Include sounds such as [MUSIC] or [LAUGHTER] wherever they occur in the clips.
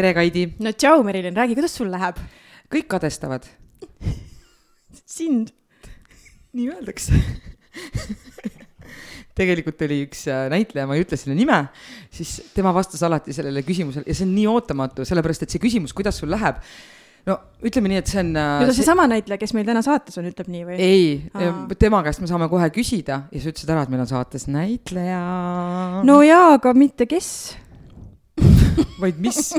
tere, Kaidi. no tšau, Merilin, räägi, kuidas sul läheb? kõik kadestavad [LAUGHS] sind? nii öeldakse [LAUGHS] tegelikult oli üks äh, näitleja, ma ei ütle selle nime, siis tema vastas alati sellele küsimusele ja see on nii ootamatu, sellepärast et see küsimus, kuidas sul läheb, no ütleme nii, et see on. no ta seesama see... näitleja, kes meil täna saates on, ütleb nii või? ei, tema käest me saame kohe küsida ja sa ütlesid ära, et meil on saates näitleja. no jaa, aga mitte kes vaid mis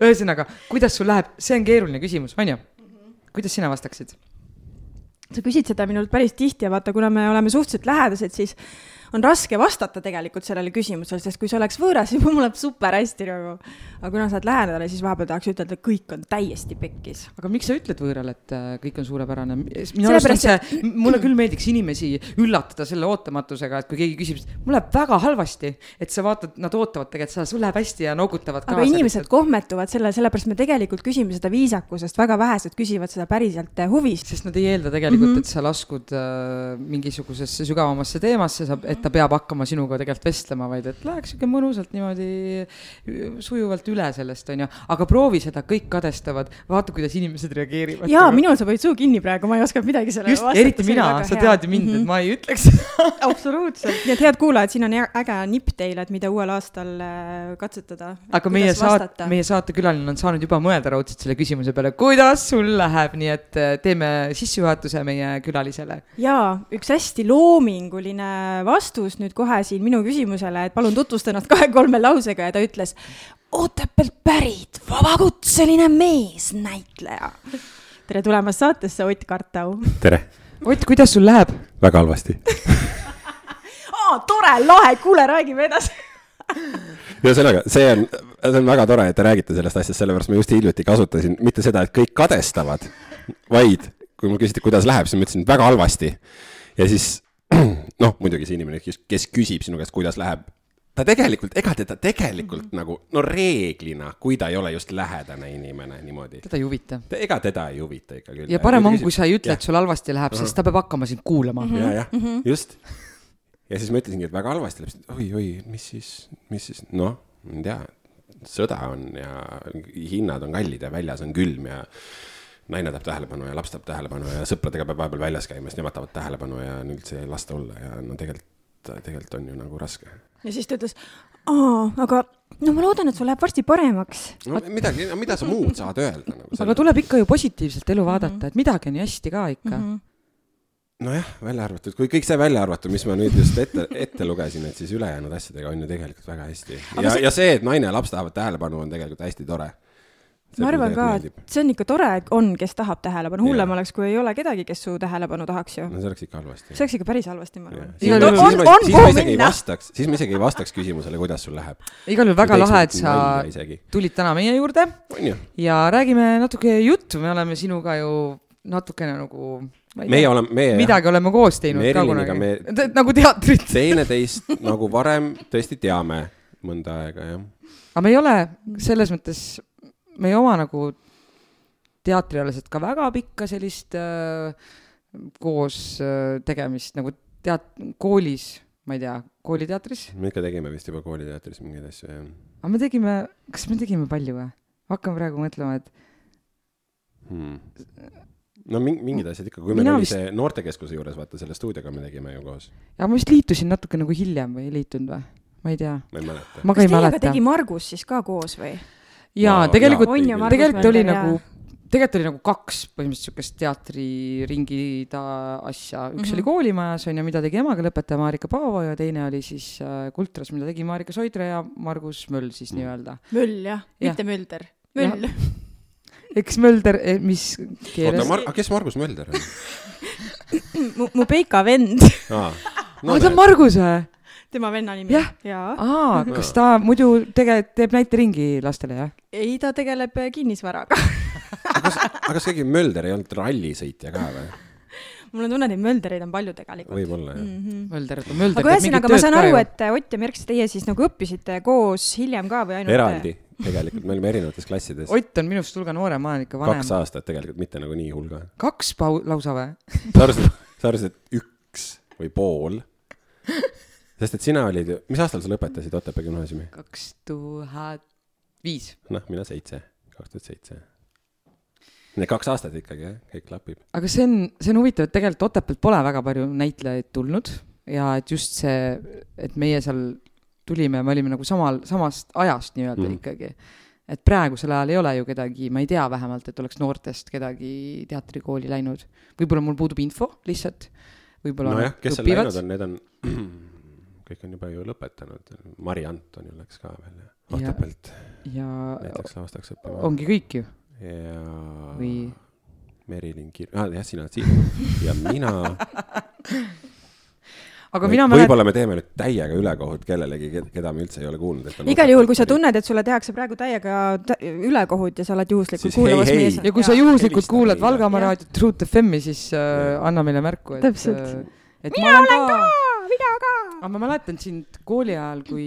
või ühesõnaga, kuidas sul läheb, see on keeruline küsimus, on ju? kuidas sina vastaksid? sa küsid seda minult päris tihti ja vaata, kuna me oleme suhteliselt lähedased, siis on raske vastata tegelikult sellele küsimusele, sest kui see oleks võõras, [LAUGHS] siis mul läheb super hästi nagu. aga kuna sa oled lähedane, siis vahepeal tahaks ütelda, et kõik on täiesti pekkis. aga miks sa ütled võõrale, et äh, kõik on suurepärane? minu arust on see, mulle küll meeldiks inimesi üllatada selle ootamatusega, et kui keegi küsib, mul läheb väga halvasti, et sa vaatad, nad ootavad tegelikult seda, sul läheb hästi ja noogutavad kaasa. aga inimesed lihtsalt. kohmetuvad selle, sellepärast me tegelikult küsime seda viisakusest, väga vähesed küsivad seda päriselt äh, huvist. sest nad ei eelda tegelikult mm, -hmm. et sa laskud äh, mingisugusesse sügavamasse teemasse, sa, et ta peab hakkama sinuga tegelikult vestlema, vaid et läheks sihuke mõnusalt niimoodi sujuvalt üle sellest, onju. aga proovi seda, kõik kadestavad, vaata, kuidas inimesed reageerivad. jaa, minul sa panid suu kinni praegu, ma ei oska midagi sellele vastata. eriti mina, sa hea. tead ju mind mm, -hmm. et mhm. ma ei ütleks [LAUGHS] absoluutselt, nii et head kuulajad, siin on äge nipp teile, et mida uuel aastal äh, katsetada. aga meie saate, meie saatekülaline on saanud juba mõelda raudselt selle küsimuse peale, kuidas sul läheb, nii et äh, teeme sissejuhatuse meie külalisele. jaa, üks hästi loominguline vastus vastus nüüd kohe siin minu küsimusele, et palun tutvusta ennast kahe-kolme lausega ja ta ütles Otepäält pärit vabakutseline meesnäitleja. tere tulemast saatesse, Ott Kartau. tere. Ott, kuidas sul läheb? väga halvasti aa, tore, lahe, kuule, räägime edasi ühesõnaga, see on, see on väga tore, et te räägite sellest asjast, sellepärast ma just hiljuti kasutasin mitte seda, et kõik kadestavad, vaid kui mul küsiti, kuidas läheb, siis ma ütlesin väga halvasti. ja siis [CLEARS THROAT] noh, muidugi see inimene, kes, kes küsib sinu käest, kuidas läheb, ta tegelikult, ega teda tegelikult mm -hmm. nagu, no reeglina, kui ta ei ole just lähedane inimene niimoodi. teda ei huvita. ega teda ei huvita ikka küll. ja parem on, kui sa ei ütle, et sul halvasti läheb, sest ta peab hakkama sind kuulama mm. -hmm. ja, jah mm -hmm., just. ja siis ma ütlesingi, et väga halvasti läheb, oi, oi, mis siis, mis siis, noh, ma ei tea, sõda on ja hinnad on kallid ja väljas on külm ja naine tahab tähelepanu ja laps tahab tähelepanu ja sõpradega peab vahepeal väljas käima, sest nemad tahavad tähelepanu ja on üldse ei lasta olla ja no tegelikult, tegelikult on ju nagu raske. ja siis ta ütles, aa, aga no ma loodan, et sul läheb varsti paremaks. no midagi, mida sa muud saad öelda nagu. aga tuleb ikka ju positiivselt elu vaadata et midagi on ju hästi ka ikka mm. -hmm nojah, välja arvatud, kui kõik see välja arvatud, mis ma nüüd just ette, ette lugesin, et siis ülejäänud asjadega on ju tegelikult väga hästi. ja see..., ja see, et naine ja laps tahavad tähelepanu, on tegelikult hästi tore ma arvan ka, et see on ikka tore, et on, kes tahab tähelepanu, hullem oleks, kui ei ole kedagi, kes su tähelepanu tahaks ju. no see oleks ikka halvasti. see oleks ikka päris halvasti, ma arvan. siis, on, on, on, siis ma isegi ei vastaks, siis ma isegi ei vastaks küsimusele, kuidas sul läheb. igal juhul väga lahe, et sa tulid täna meie juurde ja räägime natuke juttu, me oleme sinuga ju natukene nagu meie oleme, meie midagi jah. oleme koos teinud ka kunagi me... nagu teatrit teineteist nagu varem tõesti teame mõnda aega, jah. aga me ei ole selles mõttes me ei oma nagu teatrialaselt ka väga pikka sellist äh, koos äh, tegemist nagu teat-, koolis, ma ei tea, kooliteatris. me ikka tegime vist juba kooliteatris mingeid asju, jah. aga me tegime, kas me tegime palju või? hakkan praegu mõtlema, et hmm no mingid asjad ikka, kui meil oli vist... see noortekeskuse juures, vaata selle stuudioga me tegime ju koos. ja ma vist liitusin natuke nagu hiljem või ei liitunud või? ma ei tea. ma ei mäleta. ma ka ei mäleta. tegi Margus siis ka koos või? Jaa, tegelikult, tegelikult oli nagu, tegelikult oli nagu kaks põhimõtteliselt sihukest teatriringi ta asja, üks mm -hmm. oli koolimajas on ju, mida tegi emakeeleõpetaja Marika Paavo ja teine oli siis äh, Kultras, mida tegi Marika Soidre ja Margus Möll siis mm. nii-öelda. Möll jah ja., mitte Mölder, Möll. eks Mölder, eh, mis keeles? oota, Mar-, kes Margus Mölder on [LAUGHS] mu, mu Peika vend aa, no, ta on Margus või? Tema venna nimi. jah ja. aa, kas ta muidu tegelikult teeb näiteringi lastele, jah? ei, ta tegeleb kinnisvaraga [LAUGHS] aga kas, aga kas keegi Mölder ei olnud rallisõitja ka või? [LAUGHS] mul on tunne, et neid Möldereid on palju tegelikult. võib-olla jah mm -hmm.. Mölder, Mölder aga ühesõnaga, ma saan aru, et Ott ja Merks, teie siis nagu õppisite koos hiljem ka või ainult? eraldi, tegelikult, me olime erinevates klassides. Ott on minust hulga noorem, ma olen ikka vanem. kaks aastat tegelikult, mitte nagu nii hull ka. kaks pau-, lausa või? sa arvasid, sa arvasid, et üks või pool? [LAUGHS] sest et sina olid ju, mis aastal sa lõpetasid Otepää gümnaasiumi? kaks tuhat viis. noh, mina seitse, kaks tuhat seitse Need kaks aastat ikkagi jah, kõik klapib. aga see on, see on huvitav, et tegelikult Otepäält pole väga palju näitlejaid tulnud ja et just see, et meie seal tulime, me olime nagu samal, samast ajast nii-öelda mm. ikkagi. et praegusel ajal ei ole ju kedagi, ma ei tea vähemalt, et oleks noortest kedagi teatrikooli läinud. võib-olla mul puudub info lihtsalt, võib-olla nojah, kes seal läinud on, need on, [CLEARS THROAT] [CLEARS THROAT] kõik on juba ju lõpetanud, Mari Anton ju läks ka veel Otepäält ja näiteks lavastaks õppima. ongi kõik ju ja või? Merilin Kir-, ah jah, sina oled siin ja mina [LAUGHS] aga mina mäletan. võib-olla me teeme nüüd täiega ülekohut kellelegi, keda me üldse ei ole kuulnud. igal juhul, kui sa tunned, et sulle tehakse praegu täiega ülekohut ja sa oled juhuslikult kuulamas meie. ja kui sa juhuslikult kuulad Valgamaa raadiot Truth FM-i, siis äh, anna meile märku, et. täpselt äh,. mina olen ka, mina ka. aga ma mäletan sind kooli ajal, kui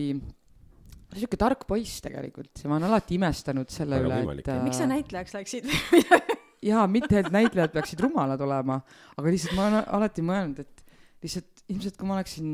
sihuke tark poiss tegelikult ja ma olen alati imestanud selle Väga üle, et äh.... miks sa näitlejaks läksid [LAUGHS] jaa, mitte et näitlejad peaksid rumalad olema, aga lihtsalt ma olen alati mõelnud, et lihtsalt ilmselt kui ma oleksin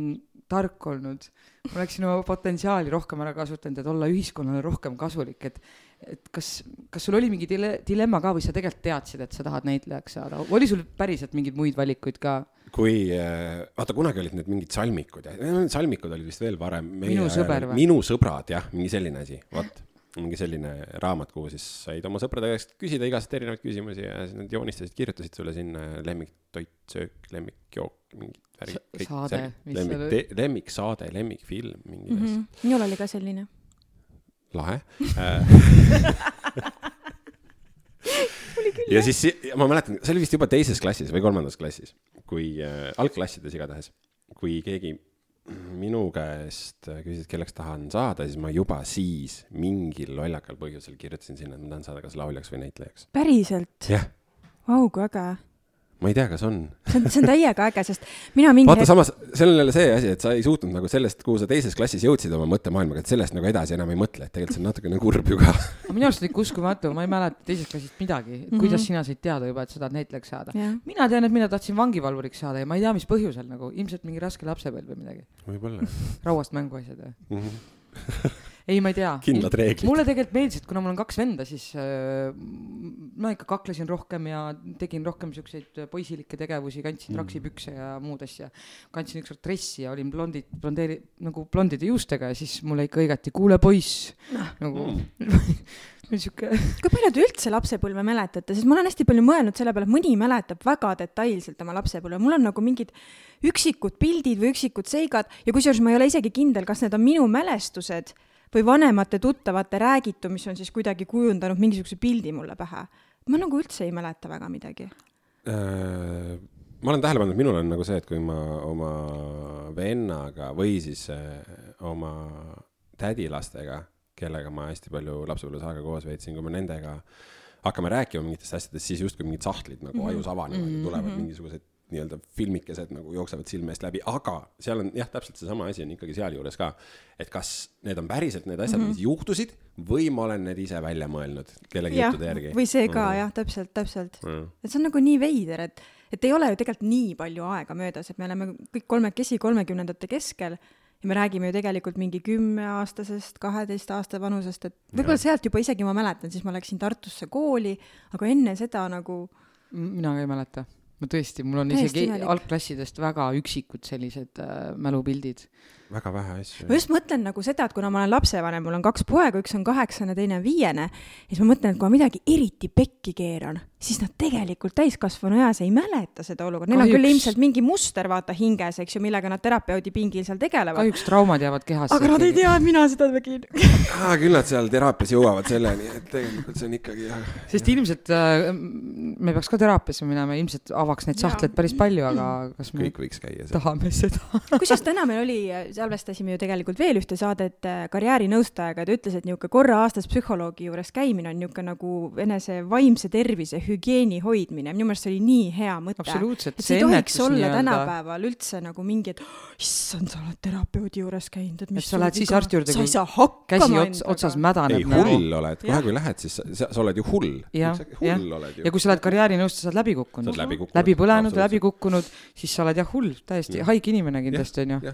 tark olnud, ma oleksin oma potentsiaali rohkem ära kasutanud, et olla ühiskonnale rohkem kasulik, et et kas, kas sul oli mingi dile-, dilemma ka või sa tegelikult teadsid, et sa tahad näitlejaks saada, oli sul päriselt mingeid muid valikuid ka? kui, äh, vaata kunagi olid need mingid salmikud ja salmikud olid vist veel varem. minu sõber või? minu sõbrad jah, mingi selline asi, vot mingi selline raamat, kuhu siis said oma sõprade käest küsida igast erinevaid küsimusi ja siis nad joonistasid, kirjutasid sulle sinna lemmiktoit, söök, lemmikjook, mingid värgid. saade. lemmik, lemmiksaade, lemmikfilm, mingid mm -hmm. asjad. minul oli ka selline. Lahe ja siis ma mäletan, see oli vist juba teises klassis või kolmandas klassis, kui äh, algklassides igatahes, kui keegi minu käest küsis, kelleks tahan saada, siis ma juba siis mingil lollakal põhjusel kirjutasin sinna, et ma tahan saada kas lauljaks või näitlejaks. päriselt? jah. Vau, kui äge ma ei tea, kas on. see on, see on täiega äge, sest mina mingi vaata hetk..., samas seal on jälle see asi, et sa ei suutnud nagu sellest, kuhu sa teises klassis jõudsid oma mõttemaailmaga, et sellest nagu edasi enam ei mõtle, et tegelikult see on natukene kurb ju ka. minu arust oli uskumatu, ma ei mäleta teisest klassist midagi, et mm -hmm. kuidas sina said teada juba, et sa tahad näitlejaks saada yeah.. mina tean, et mina tahtsin vangivalvuriks saada ja ma ei tea, mis põhjusel nagu, ilmselt mingi raske lapsepõlv või midagi. võib-olla. [LAUGHS] rauast mänguasjad või mm? -hmm [LAUGHS] ei, ma ei tea. kindlad reeglid. mulle tegelikult meeldis, et kuna mul on kaks venda, siis äh, ma ikka kaklesin rohkem ja tegin rohkem siukseid poisilikke tegevusi, kandsin mm. raksipükse ja muud asja. kandsin ükskord dressi ja olin blondid, blondeeri-, nagu blondide juustega ja siis mulle ikka hõigati, kuule poiss no., nagu mm. [LAUGHS] sihuke. kui palju te üldse lapsepõlve mäletate, sest ma olen hästi palju mõelnud selle peale, et mõni mäletab väga detailselt oma lapsepõlve, mul on nagu mingid üksikud pildid või üksikud seigad ja kusjuures ma ei ole isegi kindel, kas need on minu mälestused või vanemate tuttavate räägitu, mis on siis kuidagi kujundanud mingisuguse pildi mulle pähe. ma nagu üldse ei mäleta väga midagi äh,. ma olen tähele pannud, minul on nagu see, et kui ma oma vennaga või siis äh, oma tädilastega, kellega ma hästi palju lapsepõlves aega koos veetsin, kui ma nendega hakkame rääkima mingitest asjadest, siis justkui mingid sahtlid nagu mm -hmm. ajus avanevad mm -hmm. ja tulevad mhm. mingisugused nii-öelda filmikesed nagu jooksevad silme eest läbi, aga seal on jah, täpselt seesama asi on ikkagi sealjuures ka. et kas need on päriselt need asjad mm, -hmm. mis juhtusid või ma olen need ise välja mõelnud kellegi juttude järgi. või see ka mm -hmm. jah, täpselt, täpselt mm. -hmm. et see on nagu nii veider, et, et ei ole ju tegelikult nii palju aega möödas, et me oleme kõik kolmekesi kolmekümnendate keskel ja me räägime ju tegelikult mingi kümneaastasest, kaheteist aasta vanusest, et võib-olla sealt juba isegi ma mäletan, siis ma läksin Tartusse kooli, aga enne seda nagu mina ka ei mäleta ma tõesti, mul on Täiesti isegi imelik. algklassidest väga üksikud sellised äh, mälupildid väga vähe asju. ma just mõtlen nagu seda, et kuna ma olen lapsevanem, mul on kaks poega, üks on kaheksane, teine on viiene, siis ma mõtlen, et kui ma midagi eriti pekki keeran, siis nad tegelikult täiskasvanu eas ei mäleta seda olukorda, neil on küll ilmselt mingi muster, vaata, hinges, eks ju, millega nad terapeudi pingil seal tegelevad. kahjuks traumad jäävad kehasse. aga nad ei tea, et mina seda tegin [LAUGHS] ah,. küll nad seal teraapias jõuavad selleni, et tegelikult see on ikkagi jah. sest ilmselt äh, me peaks ka teraapiasse minema, ilmselt avaks neid sahtleid päris palju, aga kas me kõik võiks käia seal. tahame seda kusjuures täna meil oli salvestasime ju tegelikult veel ühte saadet äh, karjäärinõustajaga ja ta ütles, et niisugune korra aastas psühholoogi juures käimine on niisugune nagu enese vaimse tervise hügieeni hoidmine, minu meelest see oli nii hea mõte. absoluutselt, see ei tohiks olla tänapäeval üldse nagu mingi, et oh, issand, sa oled terapeudi juures käinud, et mis et sa lähed siis arsti juurde, kui käsi ots, otsas mädaneb. ei, hull oled, kohe kui lähed, siis sa, sa oled ju hull. ja, ja, ja kui sa oled karjäärinõustaja, sa oled läbi kukkunud, läbi põlenud, läbi kukkunud, siis sa oled jah hull, täiesti haige inimene kindlasti onju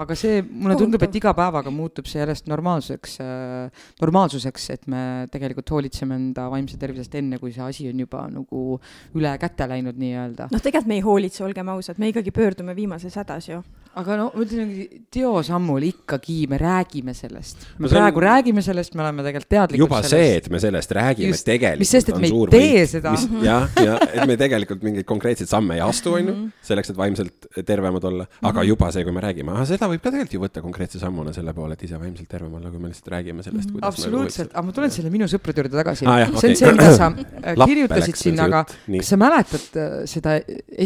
aga see, mulle tundub, et iga päevaga muutub see järjest normaalsuseks äh,, normaalsuseks, et me tegelikult hoolitseme enda vaimse tervisest enne, kui see asi on juba nagu üle käte läinud nii-öelda. noh, tegelikult me ei hoolitse, olgem ausad, me ikkagi pöördume viimases hädas ju. aga no ma ütlen, teosammul ikkagi me räägime sellest. me no praegu on... räägime sellest, me oleme tegelikult teadlikud juba sellest. see, et me sellest räägime, tegelikult mis sest, et me ei tee võit. seda. jah, ja et me tegelikult mingeid konkreetseid samme ei astu, on ju, mhm. selleks, et vaimselt tervemad olla, aga mhm. juba see, kui me räägime, ahah, seda võib ka tegelikult ju võtta konkreetse sammuna selle poole, et ise vaimselt tervem olla, kui me lihtsalt räägime sellest, kuidas absoluutselt, aga ma tulen selle minu sõprade juurde tagasi. Ah,. see okay. on see, mida sa [CLEARS THROAT] äh, kirjutasid sinna, aga kas sa mäletad äh, seda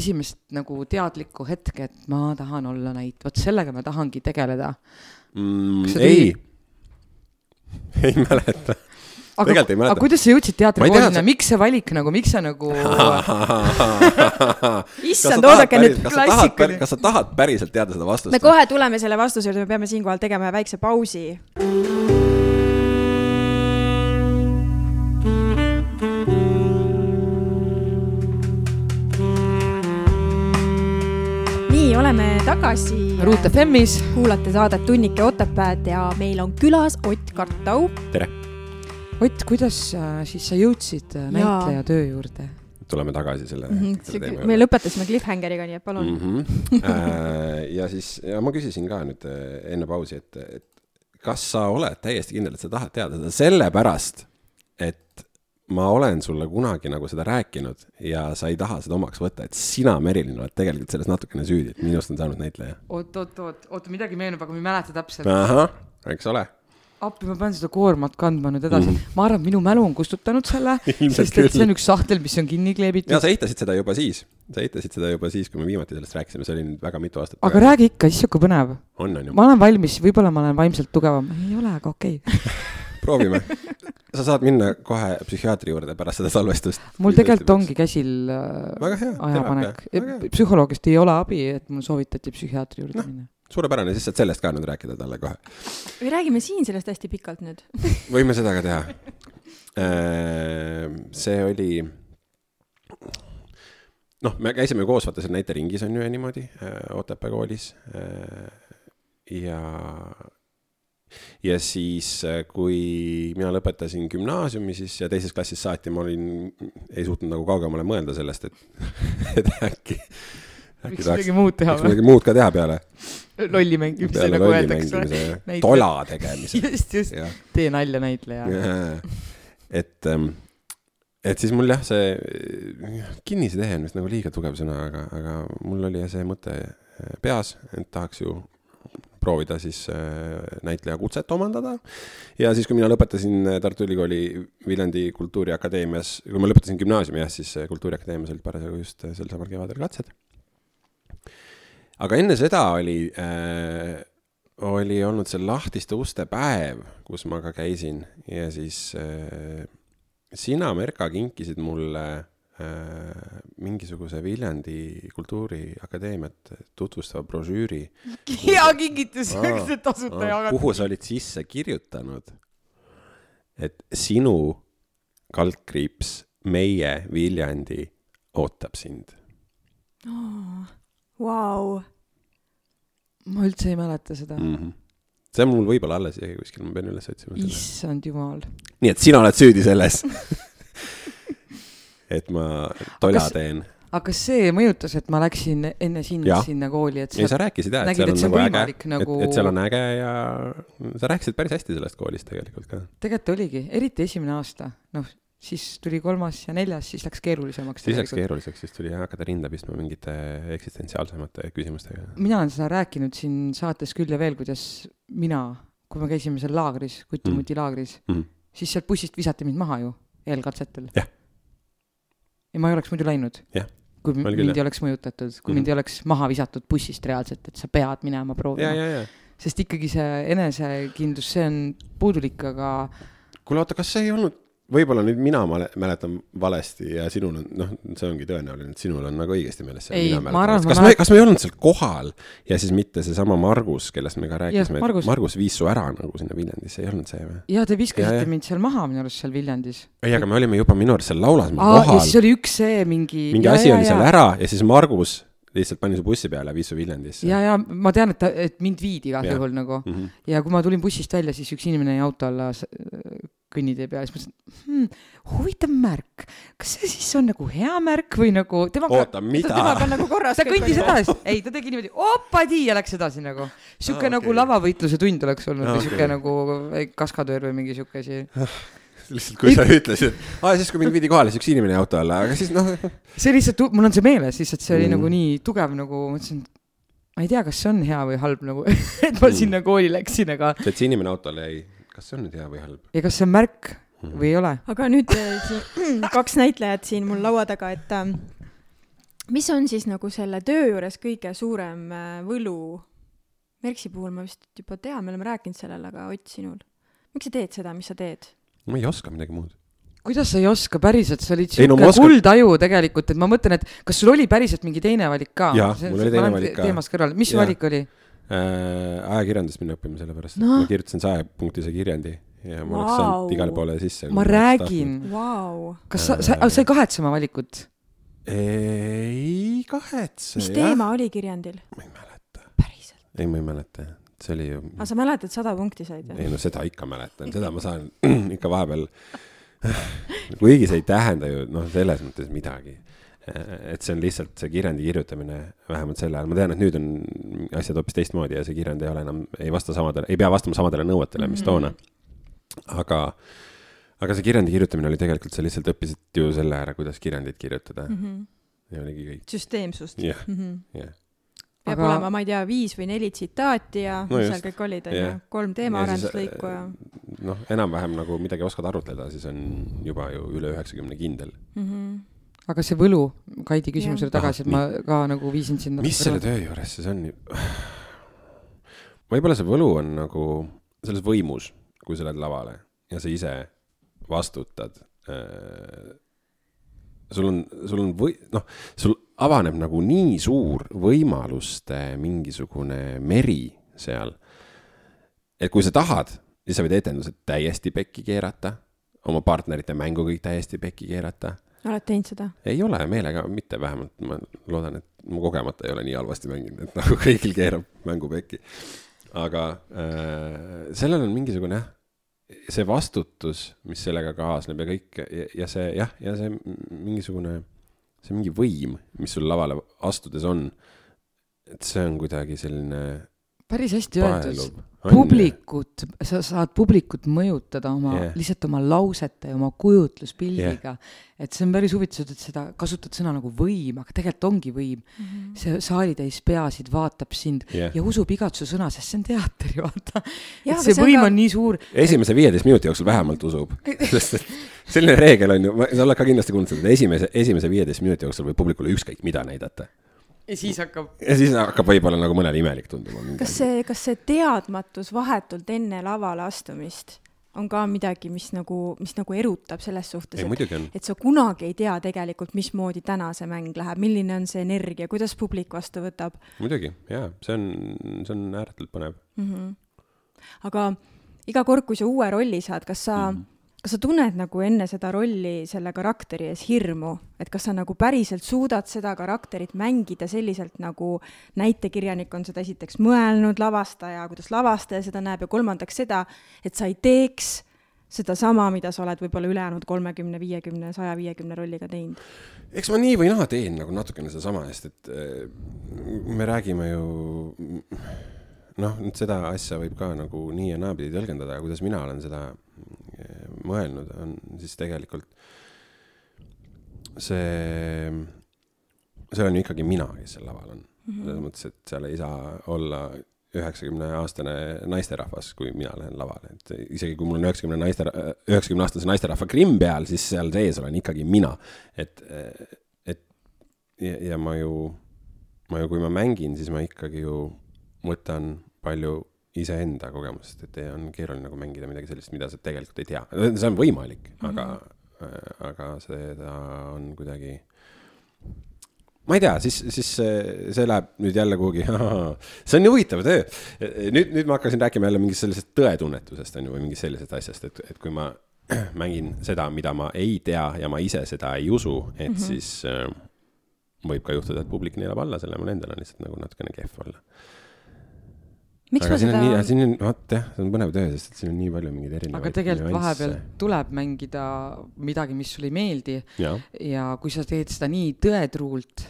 esimest nagu teadlikku hetke, et ma tahan olla näit-, vot sellega ma tahangi tegeleda? Mm,? ei, [LAUGHS] ei mäleta aga, aga kuidas sa jõudsid teatrikoolini, miks see valik nagu, miks sa nagu [LAUGHS] issand, oodake nüüd klassika. kas sa tahad päriselt teada seda vastust? me kohe tuleme selle vastuse juurde, me peame siinkohal tegema väikse pausi. nii, oleme tagasi. Ruut FM-is. kuulate saadet Tunnike Otepääd ja meil on külas Ott Kartau. tere Ott, kuidas äh, siis sa jõudsid äh, näitleja töö juurde? tuleme tagasi selle mm. -hmm. Me lõpetasime cliffhangeriga, nii et palun mm. -hmm. [LAUGHS] ja siis, ja ma küsisin ka nüüd enne pausi, et, et kas sa oled täiesti kindel, et sa tahad teada seda sellepärast, et ma olen sulle kunagi nagu seda rääkinud ja sa ei taha seda omaks võtta, et sina, Merilin, oled tegelikult selles natukene süüdi, et minust on saanud näitleja. oot, oot, oot, oot, midagi meenub, aga ma ei mäleta täpselt. ahah, eks ole appi, ma pean seda koormat kandma nüüd edasi mm. -hmm. ma arvan, et minu mälu on kustutanud selle [LAUGHS] sest et see on üks sahtel, mis on kinni kleebitud. ja sa eitasid seda juba siis, sa eitasid seda juba siis, kui me viimati sellest rääkisime, see oli nüüd väga mitu aastat aga räägi ikka, siis sihuke põnev. on, on ju. ma olen valmis, võib-olla ma olen vaimselt tugevam, ei ole, aga okei okay. [LAUGHS] proovime. sa saad minna kohe psühhiaatri juurde pärast seda salvestust. mul tegelikult ongi käsil äh, ajapanek. psühholoogist ei ole abi, et mul soovitati psühhiaatri juurde no. minna suurepärane, siis saad sellest ka nüüd rääkida talle kohe. või räägime siin sellest hästi pikalt nüüd [LAUGHS] võime seda ka teha. Äh, see oli, noh, me käisime koos vaata seal näiteringis on ju ja niimoodi äh, Otepää koolis. Äh, ja, ja siis, kui mina lõpetasin gümnaasiumi, siis ja teises klassis saati ma olin, ei suutnud nagu kaugemale mõelda sellest, et, [LAUGHS] et äkki võiks midagi muud teha või? midagi muud ka teha peale. lolli mängimise, [LAUGHS] nagu öeldakse. tola tegemise. just, just, tee nalja näitleja. et, ähm, et siis mul jah, see kinnisidee on vist nagu liiga tugev sõna, aga, aga mul oli see mõte äh, peas, et tahaks ju proovida siis äh, näitleja kutset omandada. ja siis, kui mina lõpetasin Tartu Ülikooli Viljandi Kultuuriakadeemias, kui ma lõpetasin gümnaasiumi jah, siis Kultuuriakadeemias olid parasjagu just sel samal kevadel katsed aga enne seda oli äh,, oli olnud see lahtiste uste päev, kus ma ka käisin ja siis äh, sina, Merka, kinkisid mulle äh, mingisuguse Viljandi Kultuuriakadeemiat tutvustava brošüüri. hea kingitus, tasuta jagada. kuhu sa olid sisse kirjutanud, et sinu kaldkriips, meie Viljandi ootab sind oh Vau. ma üldse ei mäleta seda mm. -hmm. see on mul võib-olla alles isegi kuskil, ma pean üles otsima issand jumal. nii et sina oled süüdi selles [LAUGHS] et ma tola kas, teen. aga kas see mõjutas, et ma läksin enne sind ja. sinna kooli, et sa ei, sa rääkisid jah, et seal on nagu äge nagu..., et, et seal on äge ja sa rääkisid päris hästi sellest koolist tegelikult ka. tegelikult oligi, eriti esimene aasta, noh siis tuli kolmas ja neljas, siis läks keerulisemaks. siis läks keeruliseks, siis tuli hakata rinda pistma mingite eksistentsiaalsemate küsimustega. mina olen seda rääkinud siin saates küll ja veel, kuidas mina, kui me käisime seal laagris, Kutimuti mm. laagris mm, -hmm. siis sealt bussist visati mind maha ju eelkatsetel. jah. ja ma ei oleks muidu läinud. jah kui mind küll, ei oleks mõjutatud, kui mm -hmm. mind ei oleks maha visatud bussist reaalselt, et sa pead minema proovima. sest ikkagi see enesekindlus, see on puudulik, aga. kuule, oota, kas see ei olnud võib-olla nüüd mina mäletan valesti ja sinul on, noh, see ongi tõenäoline, et sinul on nagu õigesti meeles see. ei, ma arvan, et kas me, kas me ei olnud seal kohal ja siis mitte seesama Margus, kellest me ka rääkisime, Margus. Margus viis su ära nagu sinna Viljandisse, ei olnud see või? ja te viskasite ja, ja. mind seal maha minu arust seal Viljandis. ei, aga me olime juba minu arust seal laulasmaal kohal. ja siis oli üks see mingi. mingi ja, asi ja, oli ja. seal ära ja siis Margus lihtsalt pani su bussi peale viis su Viljandisse. ja, ja ma tean, et ta, et mind viidi igal juhul nagu mm -hmm. ja kui ma tulin bussist välja, siis üks inimene jäi auto alla kõnnitee peal, siis mõtlesin hmm,, huvitav märk, kas see siis on nagu hea märk või nagu temaga. oota, mida? temaga on nagu korras. ta kõndis edasi, ei, ta tegi niimoodi opadi ja läks edasi nagu. sihuke ah, okay. nagu lavavõitluse tund oleks olnud ah, või sihuke okay. nagu kaskadöör või mingi sihuke asi [LAUGHS] lihtsalt, kui sa ütlesid, aa siis, kui mind viidi kohale, siis üks inimene jäi auto alla, aga siis noh. see lihtsalt, mul on see meeles, lihtsalt see oli mm. nagu nii tugev nagu, mõtlesin, ma ei tea, kas see on hea või halb nagu [LAUGHS] et ma mm. sinna kooli läksin, aga. et see inimene autole jäi kas see on nüüd hea või halb? ja kas see on märk mm või ei ole? aga nüüd äh, [CLEARS THROAT] kaks näitlejat siin mul laua taga, et äh, mis on siis nagu selle töö juures kõige suurem äh, võlu? Merksi puhul ma vist juba tean, me oleme rääkinud sellel, aga Ott, sinul, miks sa teed seda, mis sa teed? Ma ei oska midagi muud kuidas sa ei oska päriselt, sa olid siuke no, oskan... kuldaju tegelikult, et ma mõtlen, et kas sul oli päriselt mingi teine valik ka? jah, mul oli teine valik ka. teemast kõrval, mis ja. valik oli? äh, ajakirjandust minna õppima, sellepärast no. ma kirjutasin sajapunktise kirjandi ja ma wow. oleks saanud igale poole sisse. ma räägin wow., kas sa, sa, sa ei kahetse oma valikut? ei kahetse. mis teema jah. oli kirjandil? ma ei mäleta. päriselt? ei, ma ei mäleta, see oli ju. aga sa mäletad, sada punkti said või? ei no seda ikka mäletan, seda ma saan [CLEARS THROAT] ikka vahepeal [SIGHS] kuigi see ei tähenda ju noh, selles mõttes midagi et see on lihtsalt see kirjandi kirjutamine, vähemalt sel ajal, ma tean, et nüüd on asjad hoopis teistmoodi ja see kirjand ei ole enam, ei vasta samadele, ei pea vastama samadele nõuetele, mis mhm. toona. aga, aga see kirjandi kirjutamine oli tegelikult, sa lihtsalt õppisid ju selle ära, kuidas kirjandit kirjutada mm. -hmm. ja oligi kõik. süsteemsust. jah, mhm. jah peab aga... olema, ma ei tea, viis või neli tsitaati ja no mis seal kõik olid, onju, kolm teemaarendusliiku ja. noh, enam-vähem nagu midagi oskad arutleda, siis on juba ju üle üheksakümne kindel mm. -hmm aga see võlu, Kaidi küsimusele tagasi, et ma ka nagu viisin sinna. mis selle töö juures siis on? võib-olla see võlu on nagu selles võimus, kui sa lähed lavale ja sa ise vastutad. Äh, sul on, sul on või-, noh, sul avaneb nagu nii suur võimaluste mingisugune meri seal. et kui sa tahad, siis sa võid etendused täiesti pekki keerata, oma partnerite mängu kõik täiesti pekki keerata oled teinud seda? ei ole, meelega mitte, vähemalt ma loodan, et ma kogemata ei ole nii halvasti mänginud, et nagu kõigil keerab mängu pekki. aga äh, sellel on mingisugune jah, see vastutus, mis sellega kaasneb ja kõik ja, ja see jah, ja see mingisugune, see mingi võim, mis sul lavale astudes on. et see on kuidagi selline päris hästi öeldud. publikut, sa saad publikut mõjutada oma yeah., lihtsalt oma lausete ja oma kujutluspildiga yeah.. et see on päris huvitav, et seda kasutad sõna nagu võim, aga tegelikult ongi võim mm. -hmm. see saalitäis peasid vaatab sind yeah. ja usub igat su sõna, sest see on teater ju vaata. et see võim on, ka... on nii suur. esimese viieteist minuti jooksul vähemalt usub [LAUGHS] sest et selline reegel on ju, sa oled ka kindlasti kuulnud seda, et esimese, esimese viieteist minuti jooksul võib publikule ükskõik mida näidata ja siis hakkab. ja siis hakkab võib-olla nagu mõnele imelik tunduma. kas see, kas see teadmatus vahetult enne lavale astumist on ka midagi, mis nagu, mis nagu erutab selles suhtes, et, et sa kunagi ei tea tegelikult, mismoodi täna see mäng läheb, milline on see energia, kuidas publik vastu võtab. muidugi, jaa, see on, see on ääretult põnev mm. -hmm. aga iga kord, kui sa uue rolli saad, kas sa mm -hmm kas sa tunned nagu enne seda rolli selle karakteri ees hirmu, et kas sa nagu päriselt suudad seda karakterit mängida selliselt, nagu näitekirjanik on seda esiteks mõelnud, lavastaja, kuidas lavastaja seda näeb ja kolmandaks seda, et sa ei teeks sedasama, mida sa oled võib-olla ülejäänud kolmekümne, viiekümne, saja viiekümne rolliga teinud? eks ma nii või naa teen nagu natukene sedasama, sest et äh, me räägime ju noh, nüüd seda asja võib ka nagu nii ja naapidi tõlgendada, kuidas mina olen seda mõelnud, on siis tegelikult see, see on ju ikkagi mina, kes seal laval on. Mm -hmm.. selles mõttes, et seal ei saa olla üheksakümne aastane naisterahvas, kui mina lähen lavale, et isegi kui mul on üheksakümne naiste, üheksakümne aastase naisterahva grimm peal, siis seal sees olen ikkagi mina. et, et ja, ja ma ju, ma ju, kui ma mängin, siis ma ikkagi ju võtan palju iseenda kogemusest, et on keeruline nagu mängida midagi sellist, mida sa tegelikult ei tea. see on võimalik mm, -hmm. aga, mhm. aga seda on kuidagi ma ei tea, siis, siis see, läheb nüüd jälle kuhugi, [LAUGHS] see on nii huvitav töö. nüüd, nüüd ma hakkasin rääkima jälle mingist sellisest tõetunnetusest on ju, või mingist sellisest asjast, et, et kui ma [CLEARS THROAT] mängin seda, mida ma ei tea ja ma ise seda ei usu, et mm -hmm. siis äh, võib ka juhtuda, et publik neelab alla selle, mul endal on lihtsalt nagu natukene kehv olla. Aga siin seda... on nii, siin on, vot jah, see on põnev töö, sest et siin on nii palju mingeid erinevaid aga tegelikult nüansse. vahepeal tuleb mängida midagi, mis sulle ei meeldi ja. kui sa teed seda nii tõetruult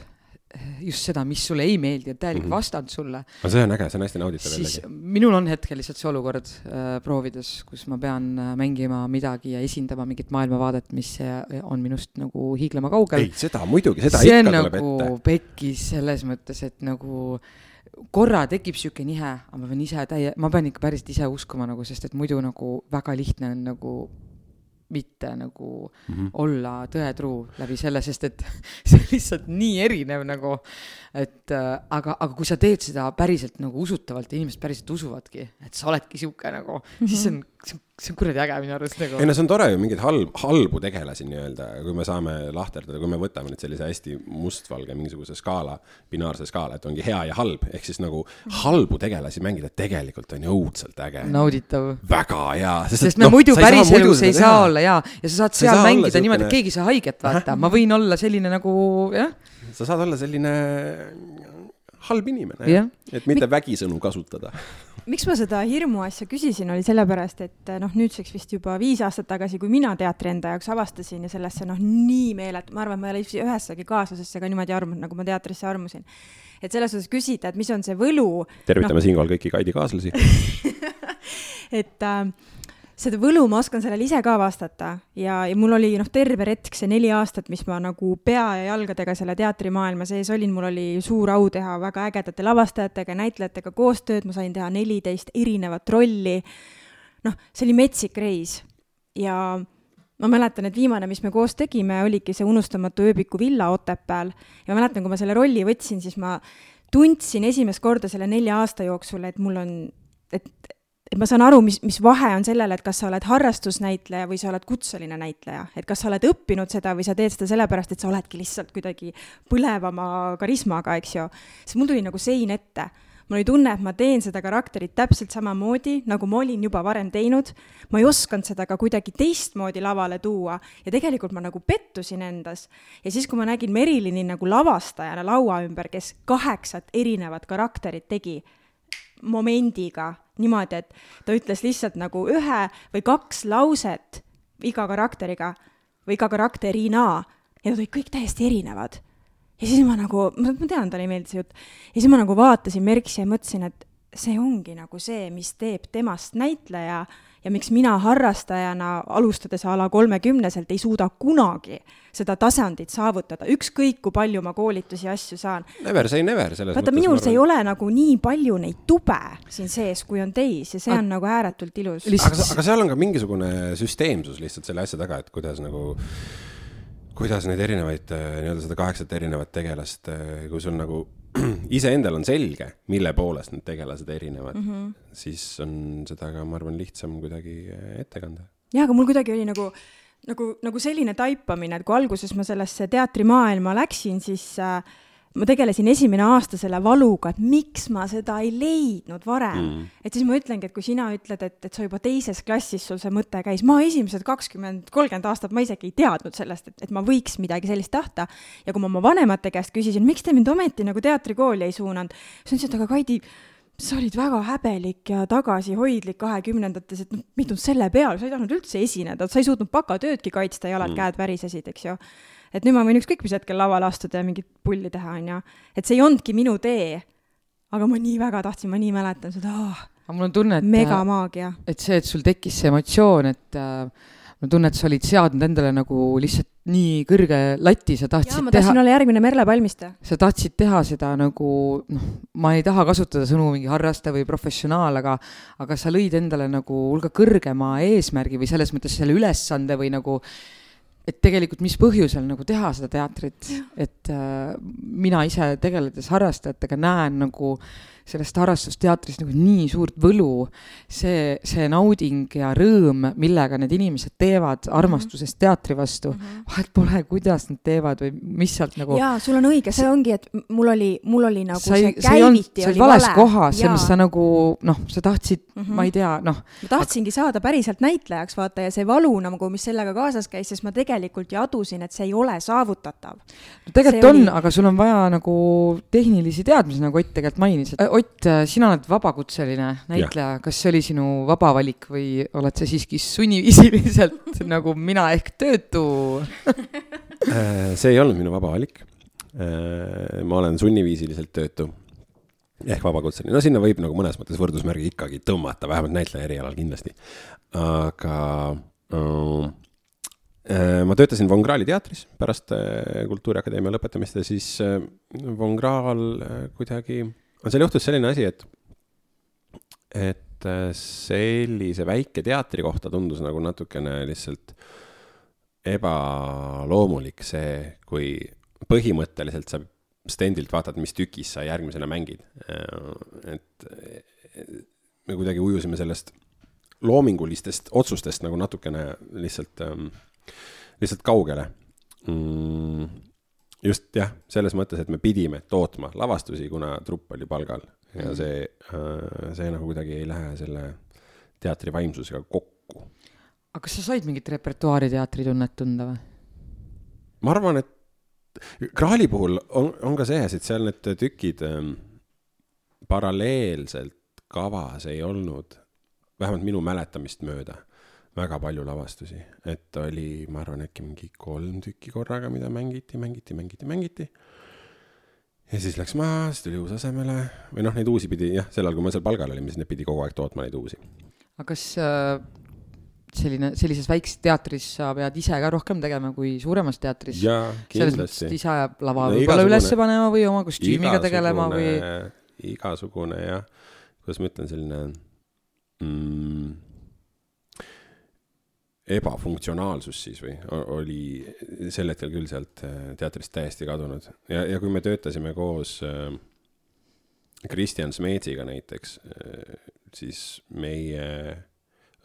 just seda, mis sulle ei meeldi, et täielik mm -hmm. vastand sulle. aga see on äge, see on hästi nauditav jällegi. minul on hetkel lihtsalt see olukord äh, proovides, kus ma pean äh, mängima midagi ja esindama mingit maailmavaadet, mis äh, on minust nagu hiiglama kaugel. ei, seda muidugi, seda see ikka tuleb nagu ette. pekkis selles mõttes, et nagu korra tekib sihuke nihe, aga ma pean ise täie, ma pean ikka päriselt ise uskuma nagu, sest et muidu nagu väga lihtne on nagu mitte nagu mm -hmm. olla tõetruu läbi selle, sest et [LAUGHS] see on lihtsalt nii erinev nagu, et äh, aga, aga kui sa teed seda päriselt nagu usutavalt ja inimesed päriselt usuvadki, et sa oledki sihuke nagu mm, -hmm. siis see on, see on kuradi äge minu arust nagu. ei no see on tore ju mingeid halb, halbu tegelasi nii-öelda, kui me saame lahterdada, kui me võtame nüüd sellise hästi mustvalge mingisuguse skaala, binaarse skaala, et ongi hea ja halb, ehk siis nagu halbu tegelasi mängida tegelikult on ju õudselt äge. nauditav. väga hea. sest, sest me no, muidu päriselus ei saa olla jaa, ja sa saad seal mängida selline... niimoodi, et keegi ei saa haiget, vaata, ma võin olla selline nagu jah. sa saad olla selline halb inimene yeah., et mitte Mik... vägisõnu kasutada [LAUGHS] miks ma seda hirmu asja küsisin, oli sellepärast, et noh, nüüdseks vist juba viis aastat tagasi, kui mina teatri enda jaoks avastasin ja sellesse noh, nii meeletu, ma arvan, ma ei ole ühessegi kaaslasesse ka niimoodi armunud, nagu ma teatrisse armusin. et selles suhtes küsida, et mis on see võlu. tervitame no, siinkohal kõiki Kaidi kaaslasi [LAUGHS] et äh, seda võlu ma oskan sellele ise ka vastata. Ja, ja mul oli noh, terve retk see neli aastat, mis ma nagu pea ja jalgadega selle teatrimaailma sees olin, mul oli suur au teha väga ägedate lavastajatega, näitlejatega koostööd, ma sain teha neliteist erinevat rolli. noh, see oli metsik reis. Ja ma mäletan, et viimane, mis me koos tegime, oligi see unustamatu ööbiku villa Otepääl. Ja ma mäletan, kui ma selle rolli võtsin, siis ma tundsin esimest korda selle nelja aasta jooksul, et mul on, et et ma saan aru, mis, mis vahe on sellel, et kas sa oled harrastusnäitleja või sa oled kutseline näitleja, et kas sa oled õppinud seda või sa teed seda sellepärast, et sa oledki lihtsalt kuidagi põlevama karismaga, eks ju. siis mul tuli nagu sein ette. mul oli tunne, et ma teen seda karakterit täpselt samamoodi, nagu ma olin juba varem teinud. ma ei osanud seda ka kuidagi teistmoodi lavale tuua ja tegelikult ma nagu pettusin endas. ja siis, kui ma nägin Merilini nagu lavastajana laua ümber, kes kaheksat erinevat karakterit tegi momendiga niimoodi, et ta ütles lihtsalt nagu ühe või kaks lauset iga karakteriga või iga karakterina ja nad olid kõik täiesti erinevad. ja siis ma nagu, ma tean, talle ei meeldi see jutt, ja siis ma nagu vaatasin Merksi ja mõtlesin, et see ongi nagu see, mis teeb temast näitleja ja miks mina harrastajana, alustades a la kolmekümneselt, ei suuda kunagi seda tasandit saavutada, ükskõik kui palju ma koolitusi ja asju saan. Never say never, selles vaata, minul see ei ole nagu nii palju neid tube siin sees, kui on teis ja see on nagu ääretult ilus. aga, aga seal on ka mingisugune süsteemsus lihtsalt selle asja taga, et kuidas nagu kuidas neid erinevaid nii-öelda seda kaheksat erinevat tegelast, kui sul nagu [CLEARS THROAT] iseendal on selge, mille poolest need tegelased erinevad mm, -hmm. siis on seda ka, ma arvan, lihtsam kuidagi äh, ette kanda. jah, aga mul kuidagi oli nagu, nagu, nagu selline taipamine, et kui alguses ma sellesse teatrimaailma läksin, siis äh, ma tegelesin esimene aasta selle valuga, et miks ma seda ei leidnud varem mm.. et siis ma ütlengi, et kui sina ütled, et, et sa juba teises klassis sul see mõte käis, ma esimesed kakskümmend, kolmkümmend aastat ma isegi ei teadnud sellest, et, et ma võiks midagi sellist tahta. ja kui ma oma vanemate käest küsisin, miks te mind ometi nagu teatrikooli ei suunanud, siis nad ütlesid, aga Kaidi, sa olid väga häbelik ja tagasihoidlik kahekümnendates, et noh, mitte selle peale, sa ei tahtnud üldse esineda, sa ei suutnud bakatöödki kaitsta, jalad mm., käed värisesid, eks ju et nüüd ma võin ükskõik mis hetkel lavale astuda ja mingit pulli teha, on ju. et see ei olnudki minu tee. aga ma nii väga tahtsin, ma nii mäletan seda oh,. aga mul on tunne, et megamaagia. et see, et sul tekkis see emotsioon, et äh, ma tunnen, et sa olid seadnud endale nagu lihtsalt nii kõrge lati, sa tahtsid Jaa, teha, olla järgmine Merle Palmiste. sa tahtsid teha seda nagu noh, ma ei taha kasutada sõnu mingi harrastaja või professionaal, aga aga sa lõid endale nagu hulga kõrgema eesmärgi või selles mõttes selle ülesande või nagu et tegelikult mis põhjusel nagu teha seda teatrit, et äh, mina ise tegeledes harrastajatega näen nagu sellest harrastusteatrist nagu nii suurt võlu, see, see nauding ja rõõm, millega need inimesed teevad mhm. armastusest teatri vastu mm, -hmm. vahet pole, kuidas nad teevad või mis sealt nagu. jaa, sul on õige, see ongi, et mul oli, mul oli nagu sa ei, see käiviti sa oli vales vale. kohas, selles mõttes sa nagu noh, sa tahtsid mm, -hmm. ma ei tea, noh. ma tahtsingi saada päriselt näitlejaks, vaata, ja see valu nagu, mis sellega kaasas käis, sest ma tegelikult ju adusin, et see ei ole saavutatav. no tegelikult see on oli..., aga sul on vaja nagu tehnilisi teadmisi, nagu Ott tegelikult mainis, et Ott, sina oled vabakutseline näitleja, kas see oli sinu vaba valik või oled sa siiski sunniviisiliselt [LAUGHS] nagu mina ehk töötu [LAUGHS] äh, see ei olnud minu vaba valik. Äh, ma olen sunniviisiliselt töötu ehk vabakutseline, no sinna võib nagu mõnes mõttes võrdusmärgi ikkagi tõmmata, vähemalt näitleja erialal kindlasti. aga äh, ma töötasin Von Krahli teatris pärast Kultuuriakadeemia lõpetamist ja siis Von Krahl kuidagi no seal juhtus selline asi, et, et äh, sellise väike teatri kohta tundus nagu natukene lihtsalt ebaloomulik see, kui põhimõtteliselt sa stendilt vaatad, mis tükis sa järgmisena mängid. Äh, et me kuidagi ujusime sellest loomingulistest otsustest nagu natukene lihtsalt, ähm, lihtsalt kaugele mm just jah, selles mõttes, et me pidime tootma lavastusi, kuna trupp oli palgal ja mhm. see, äh, see nagu kuidagi ei lähe selle teatri vaimsusega kokku. aga kas sa said mingit repertuaari teatritunnet tunda või? ma arvan, et Kraali puhul on, on ka see asi, et seal need tükid ähm, paralleelselt kavas ei olnud, vähemalt minu mäletamist mööda väga palju lavastusi, et oli, ma arvan, äkki mingi kolm tükki korraga, mida mängiti, mängiti, mängiti, mängiti. ja siis läks maha, siis tuli uus asemele või noh, neid uusi pidi jah, sel ajal, kui ma seal palgal olin, siis need pidi kogu aeg tootma neid uusi. aga kas äh, selline, sellises väikses teatris sa pead ise ka rohkem tegema kui suuremas teatris? jaa, kindlasti. ise ajab lava no, võib-olla üles panema või oma kostüümiga tegelema või? igasugune jah, kuidas ma ütlen, selline mm, ebafunktsionaalsus siis või oli sel hetkel küll sealt äh, teatrist täiesti kadunud ja, ja kui me töötasime koos äh, Kristjan Smeetsiga näiteks, äh, siis meie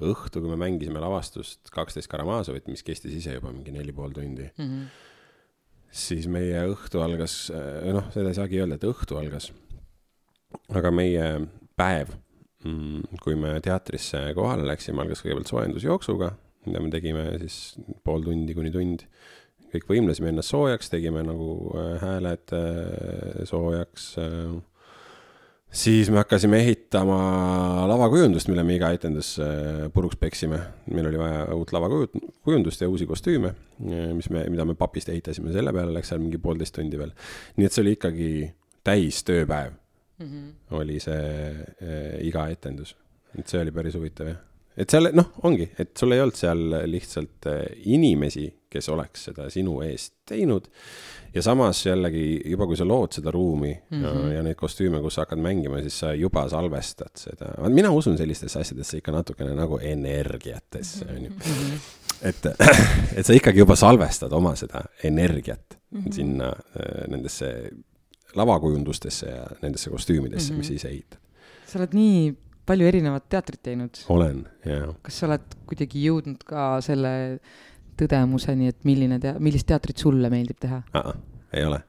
õhtu, kui me mängisime lavastust kaksteist Karamazovit, mis kestis ise juba mingi neli pool tundi mm, -hmm. siis meie õhtu algas, noh, seda ei saagi öelda, et õhtu algas, aga meie päev, mm, kui me teatrisse kohale läksime, algas kõigepealt soojendusjooksuga mida me tegime siis pool tundi kuni tund. kõik võimlesime ennast soojaks, tegime nagu äh, hääled äh, soojaks. Äh. siis me hakkasime ehitama lavakujundust, mille me iga etendus puruks peksime. meil oli vaja uut lavakujundust ja uusi kostüüme, mis me, mida me papist ehitasime, selle peale läks seal mingi poolteist tundi veel. nii et see oli ikkagi täis tööpäev mm, -hmm. oli see äh, iga etendus. et see oli päris huvitav jah et seal noh, ongi, et sul ei olnud seal lihtsalt äh, inimesi, kes oleks seda sinu eest teinud. ja samas jällegi juba, kui sa lood seda ruumi mm -hmm. ja, mhm. ja neid kostüüme, kus sa hakkad mängima, siis sa juba salvestad seda. mina usun sellistesse asjadesse ikka natukene nagu energiatesse, on ju. Mhm. et, [CLEARS THROAT] et sa ikkagi juba salvestad oma seda energiat mm -hmm. sinna äh, nendesse lavakujundustesse ja nendesse kostüümidesse mm, -hmm. mis sa ise ehitad. sa oled nii palju erinevat teatrit teinud. olen, jaa. kas sa oled kuidagi jõudnud ka selle tõdemuseni, et milline tea-, millist teatrit sulle meeldib teha? ei ole.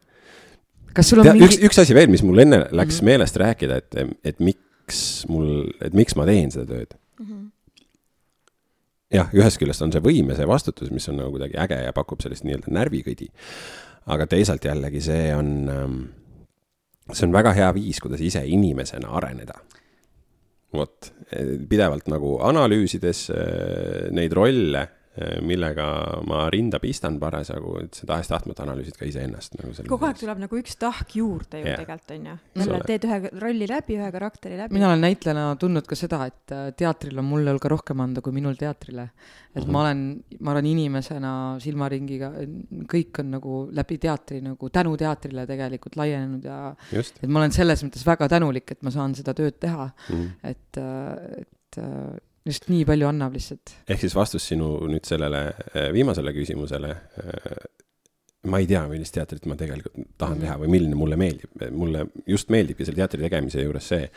kas sul on Tea, mingi üks, üks asi veel, mis mul enne läks mm -hmm. meelest rääkida, et, et miks mul, et miks ma teen seda tööd mm. -hmm jah, ühest küljest on see võim ja see vastutus, mis on nagu kuidagi äge ja pakub sellist nii-öelda närvikõdi. aga teisalt jällegi see on, ähm, see on väga hea viis, kuidas ise inimesena areneda vot, pidevalt nagu analüüsides äh, neid rolle millega ma rinda pistan parasjagu, et sa tahes-tahtmata analüüsid ka iseennast nagu. kogu aeg tuleb nagu üks tahk juurde ju yeah. tegelikult onju. jälle teed ühe rolli läbi, ühe karakteri läbi. mina olen näitlejana tundnud ka seda, et äh, teatril on mulle ka rohkem anda kui minul teatrile. et mm -hmm. ma olen, ma olen inimesena silmaringiga, kõik on nagu läbi teatri nagu tänu teatrile tegelikult laienenud ja Just. et ma olen selles mõttes väga tänulik, et ma saan seda tööd teha mm. -hmm. et, äh, et just nii palju annab lihtsalt. ehk siis vastus sinu nüüd sellele viimasele küsimusele ma ei tea, millist teatrit ma tegelikult tahan teha või milline mulle meeldib, mulle just meeldibki selle teatri tegemise juures see,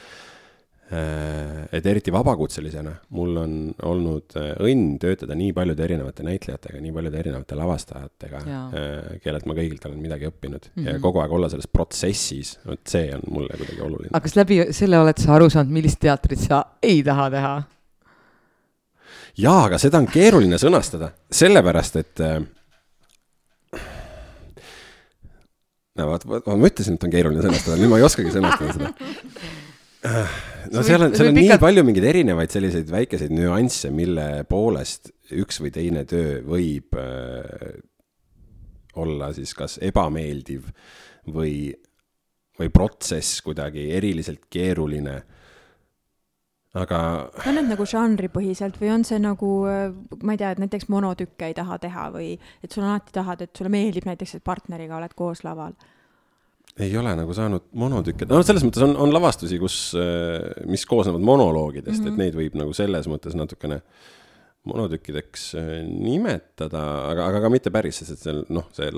äh, et eriti vabakutselisena mul on olnud äh, õnn töötada nii paljude erinevate näitlejatega, nii paljude erinevate lavastajatega, äh, kellelt ma kõigilt olen midagi õppinud mm -hmm. ja mhm. kogu aeg olla selles protsessis, vot see on mulle kuidagi oluline. aga kas läbi selle oled sa aru saanud, millist teatrit sa ei taha teha? Jaa, aga seda on keeruline sõnastada, sellepärast et äh, no vot, vot, ma ütlesin, et on keeruline sõnastada, nüüd ma ei oskagi sõnastada seda. no seal on, seal on nii palju mingeid erinevaid selliseid väikeseid nüansse, mille poolest üks või teine töö võib äh, olla siis kas ebameeldiv või, või protsess kuidagi eriliselt keeruline aga. on need nagu žanripõhiselt või on see nagu, ma ei tea, et näiteks monotükke ei taha teha või et sul alati tahad, et sulle meeldib näiteks, et partneriga oled koos laval? ei ole nagu saanud monotükke, no selles mõttes on, on lavastusi, kus, mis koosnevad monoloogidest mm, -hmm. et mhm. neid võib nagu selles mõttes natukene monotükkideks nimetada, aga, aga ka mitte päris, sest et seal noh, see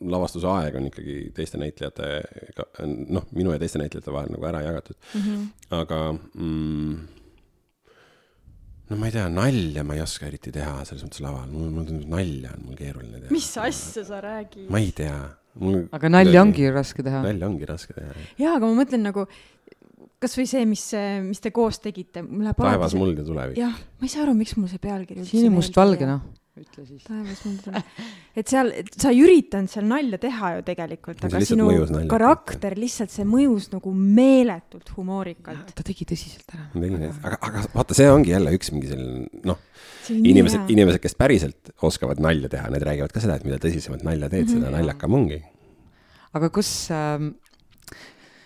lavastuse aeg on ikkagi teiste näitlejatega, noh, minu ja teiste näitlejate vahel nagu ära jagatud mm. -hmm. aga mm, no ma ei tea, nalja ma ei oska eriti teha selles mõttes laval, mul, mulle tundub, nalja on mul keeruline teha. mis asja sa räägid? ma ei tea mul.... aga nalja ongi raske teha. nalja ongi raske teha. jaa, aga ma mõtlen nagu kasvõi see, mis, mis te koos tegite. taevas, muld ja tulevik. jah, ma ei saa aru, miks mul see pealkiri sinimustvalge, noh ütle siis. taevas mul tuleb. et seal, sa ei üritanud seal nalja teha ju tegelikult, aga sinu karakter lihtsalt, see mõjus nagu meeletult humoorikalt. ta tegi tõsiselt ära. tegi, aga, aga vaata, see ongi jälle üks mingi selline, noh, inimesed, inimesed, kes päriselt oskavad nalja teha, need räägivad ka seda, et mida tõsisemat nalja teed mm, -hmm. seda mhm. naljakam ongi. aga kus äh,,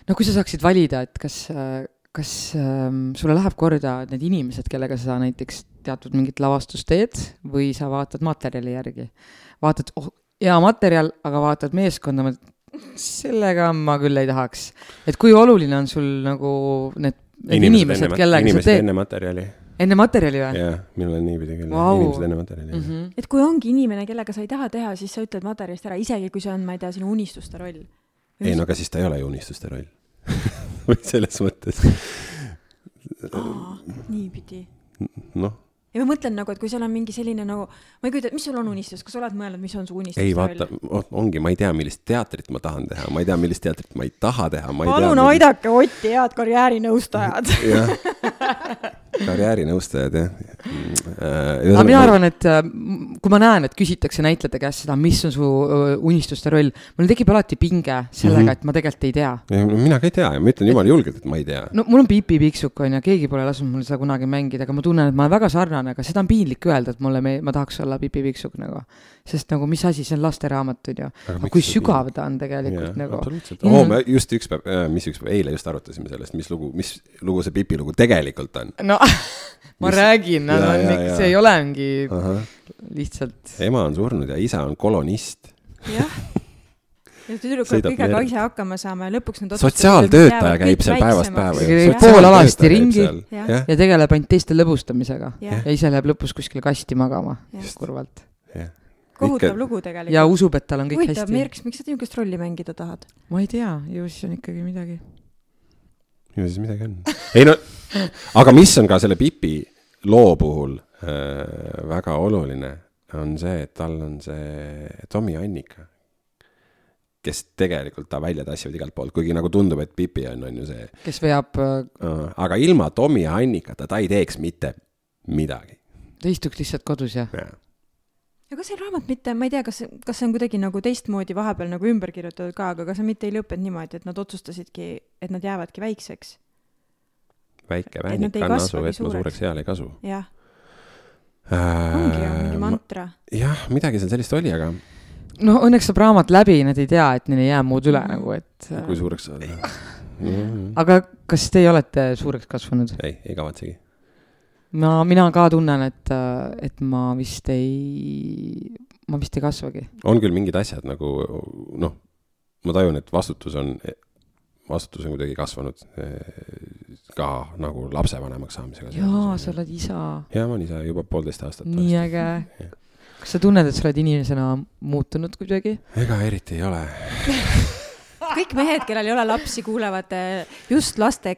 no kui sa saaksid valida, et kas äh, kas ähm, sulle läheb korda need inimesed, kellega sa näiteks teatud mingit lavastust teed või sa vaatad materjali järgi? vaatad, oh, hea materjal, aga vaatad meeskonda, sellega ma küll ei tahaks. et kui oluline on sul nagu need, need inimesed, inimesed, kellega inimesed sa teed? enne materjali. enne materjali või? jah, minul on niipidi küll wow., inimesed enne materjali mm. -hmm. et kui ongi inimene, kellega sa ei taha teha, siis sa ütled materjalist ära, isegi kui see on, ma ei tea, sinu unistuste roll. ei no aga siis ta ei ole ju unistuste roll [LAUGHS] või selles mõttes. niipidi. noh ja ma mõtlen nagu, et kui seal on mingi selline nagu, ma ei kujuta, mis sul on unistus, kas sa oled mõelnud, mis on su unistus? ei vaata, ongi, ma ei tea, millist teatrit ma tahan teha, ma ei tea, millist teatrit ma ei taha teha. palun tea, aidake millist... Otti, head karjäärinõustajad jah, [LAUGHS] karjäärinõustajad jah äh,. aga mina arvan, et äh, kui ma näen, et küsitakse näitlejate käest seda, mis on su unistuste roll, mul tekib alati pinge sellega mm, -hmm. et ma tegelikult ei tea. mina ka ei tea ja ma ütlen jumala julgelt, et ma ei tea. no mul on Pipi Pikksuk on ju, keegi pole lasknud mul seda kunagi mängida, aga ma tunnen, et ma olen väga sarnane aga seda on piinlik öelda, et mulle me-, ma tahaks olla Pipi Pikksuk nagu. Sest nagu mis asi, see on lasteraamat, on ju. aga kui sügav ta on tegelikult ja, nagu. absoluutselt mm., oo, me just üks päev mis üks päev, eile just arutasime sellest, mis lugu, mis lugu see Pipi lugu tegelikult on. no [LAUGHS] ma mis... räägin, nad on see ei ole mingi lihtsalt. ema on surnud ja isa on kolonist. jah ja tüdruk peab kõigega ise hakkama saama ja lõpuks nad sotsiaaltöötaja käib seal päevast päeva. poolalasti ringi ja. ja tegeleb ainult teiste lõbustamisega ja. ja ise läheb lõpus kuskile kasti magama, kurvalt. Kohutav lugu tegelikult. ja usub, et tal on kõik Huvitav, hästi. Merks, miks sa niisugust rolli mängida tahad? ma ei tea, ju siis on ikkagi midagi. ju siis midagi on. [LAUGHS] ei no, aga mis on ka selle Pipi loo puhul äh, väga oluline, on see, et tal on see Tommy Annika kes tegelikult ta välja tassivad igalt poolt, kuigi nagu tundub, et Pipi on, on ju see. kes veab uh,. aga ilma Tommy ja Annikata ta ei teeks mitte midagi. ta istuks lihtsalt kodus ja, ja.? Ja kas see raamat mitte, ma ei tea, kas, kas see on kuidagi nagu teistmoodi vahepeal nagu ümber kirjutatud ka, aga kas see mitte ei lõppenud niimoodi, et nad otsustasidki, et nad jäävadki väikseks? väike vännik kann asu, et ma suureks eal ei kasu. jah äh,. ongi ju mingi mantra. jah, midagi seal sellist oli, aga no õnneks saab raamat läbi, nad ei tea, et neil ei jää muud üle nagu, et. kui suureks saada mm. aga kas teie olete suureks kasvanud? ei, ei kavatsegi. Ma, mina ka tunnen, et, et ma vist ei, ma vist ei kasvagi. on küll mingid asjad nagu noh, ma tajun, et vastutus on vastutus on kuidagi kasvanud ka nagu lapsevanemaks saamisega. jaa, sa oled isa. jaa, ma olen isa juba poolteist aastat. nii äge. kas sa tunned, et sa oled inimesena muutunud kuidagi? ega eriti ei ole kõik mehed, kellel ei ole lapsi, kuulevad just laste,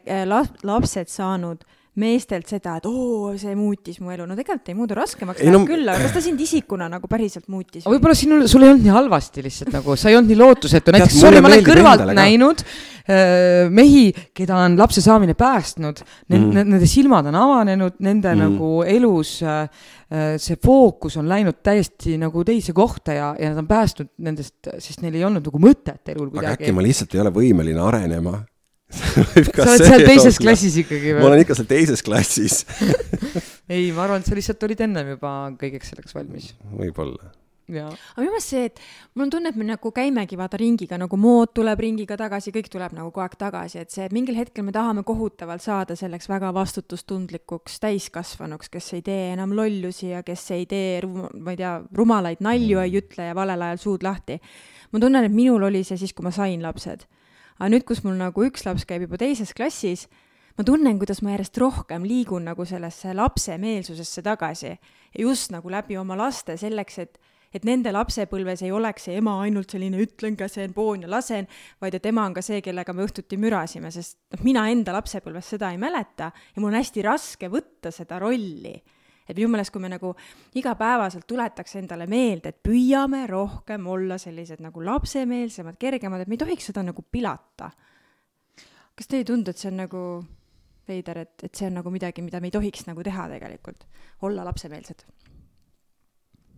lapsed saanud meestelt seda, et oo, see muutis mu elu, no tegelikult ei muuda raskemaks, läheb no, küll, aga kas ta sind isikuna nagu päriselt muutis? võib-olla sinul, sul ei olnud nii halvasti lihtsalt nagu, sa ei olnud nii lootusetu, näiteks sorry, ma olen kõrvalt näinud äh, mehi, keda on lapse saamine päästnud mm., nende silmad on avanenud, nende mm. nagu elus äh, äh, see fookus on läinud täiesti nagu teise kohta ja, ja nad on päästnud nendest, sest neil ei olnud nagu mõtet elul kuidagi. aga äkki ma lihtsalt ei ole võimeline arenema sa oled seal teises olla. klassis ikkagi või? ma olen ikka seal teises klassis [LAUGHS] ei, ma arvan, et sa lihtsalt olid ennem juba kõigeks selleks valmis. võib-olla aga minu meelest see, et mul on tunne, et me nagu käimegi vaata ringiga, nagu mood tuleb ringiga tagasi, kõik tuleb nagu kogu aeg tagasi, et see, et mingil hetkel me tahame kohutavalt saada selleks väga vastutustundlikuks täiskasvanuks, kes ei tee enam lollusi ja kes ei tee, ma ei tea, rumalaid nalju ei ütle ja valel ajal suud lahti. ma tunnen, et minul oli see siis, kui ma sain lapsed aga nüüd, kus mul nagu üks laps käib juba teises klassis, ma tunnen, kuidas ma järjest rohkem liigun nagu sellesse lapsemeelsusesse tagasi. Ja just nagu läbi oma laste selleks, et et nende lapsepõlves ei oleks see ema ainult selline ütlen, käsen, poon ja lasen, vaid et ema on ka see, kellega me õhtuti mürasime, sest noh, mina enda lapsepõlves seda ei mäleta ja mul on hästi raske võtta seda rolli et minu meelest, kui me nagu igapäevaselt tuletaks endale meelde, et püüame rohkem olla sellised nagu lapsemeelsemad, kergemad, et me ei tohiks seda nagu pilata. kas teile ei tundu, et see on nagu veider, et, et see on nagu midagi, mida me ei tohiks nagu teha tegelikult, olla lapsemeelsed?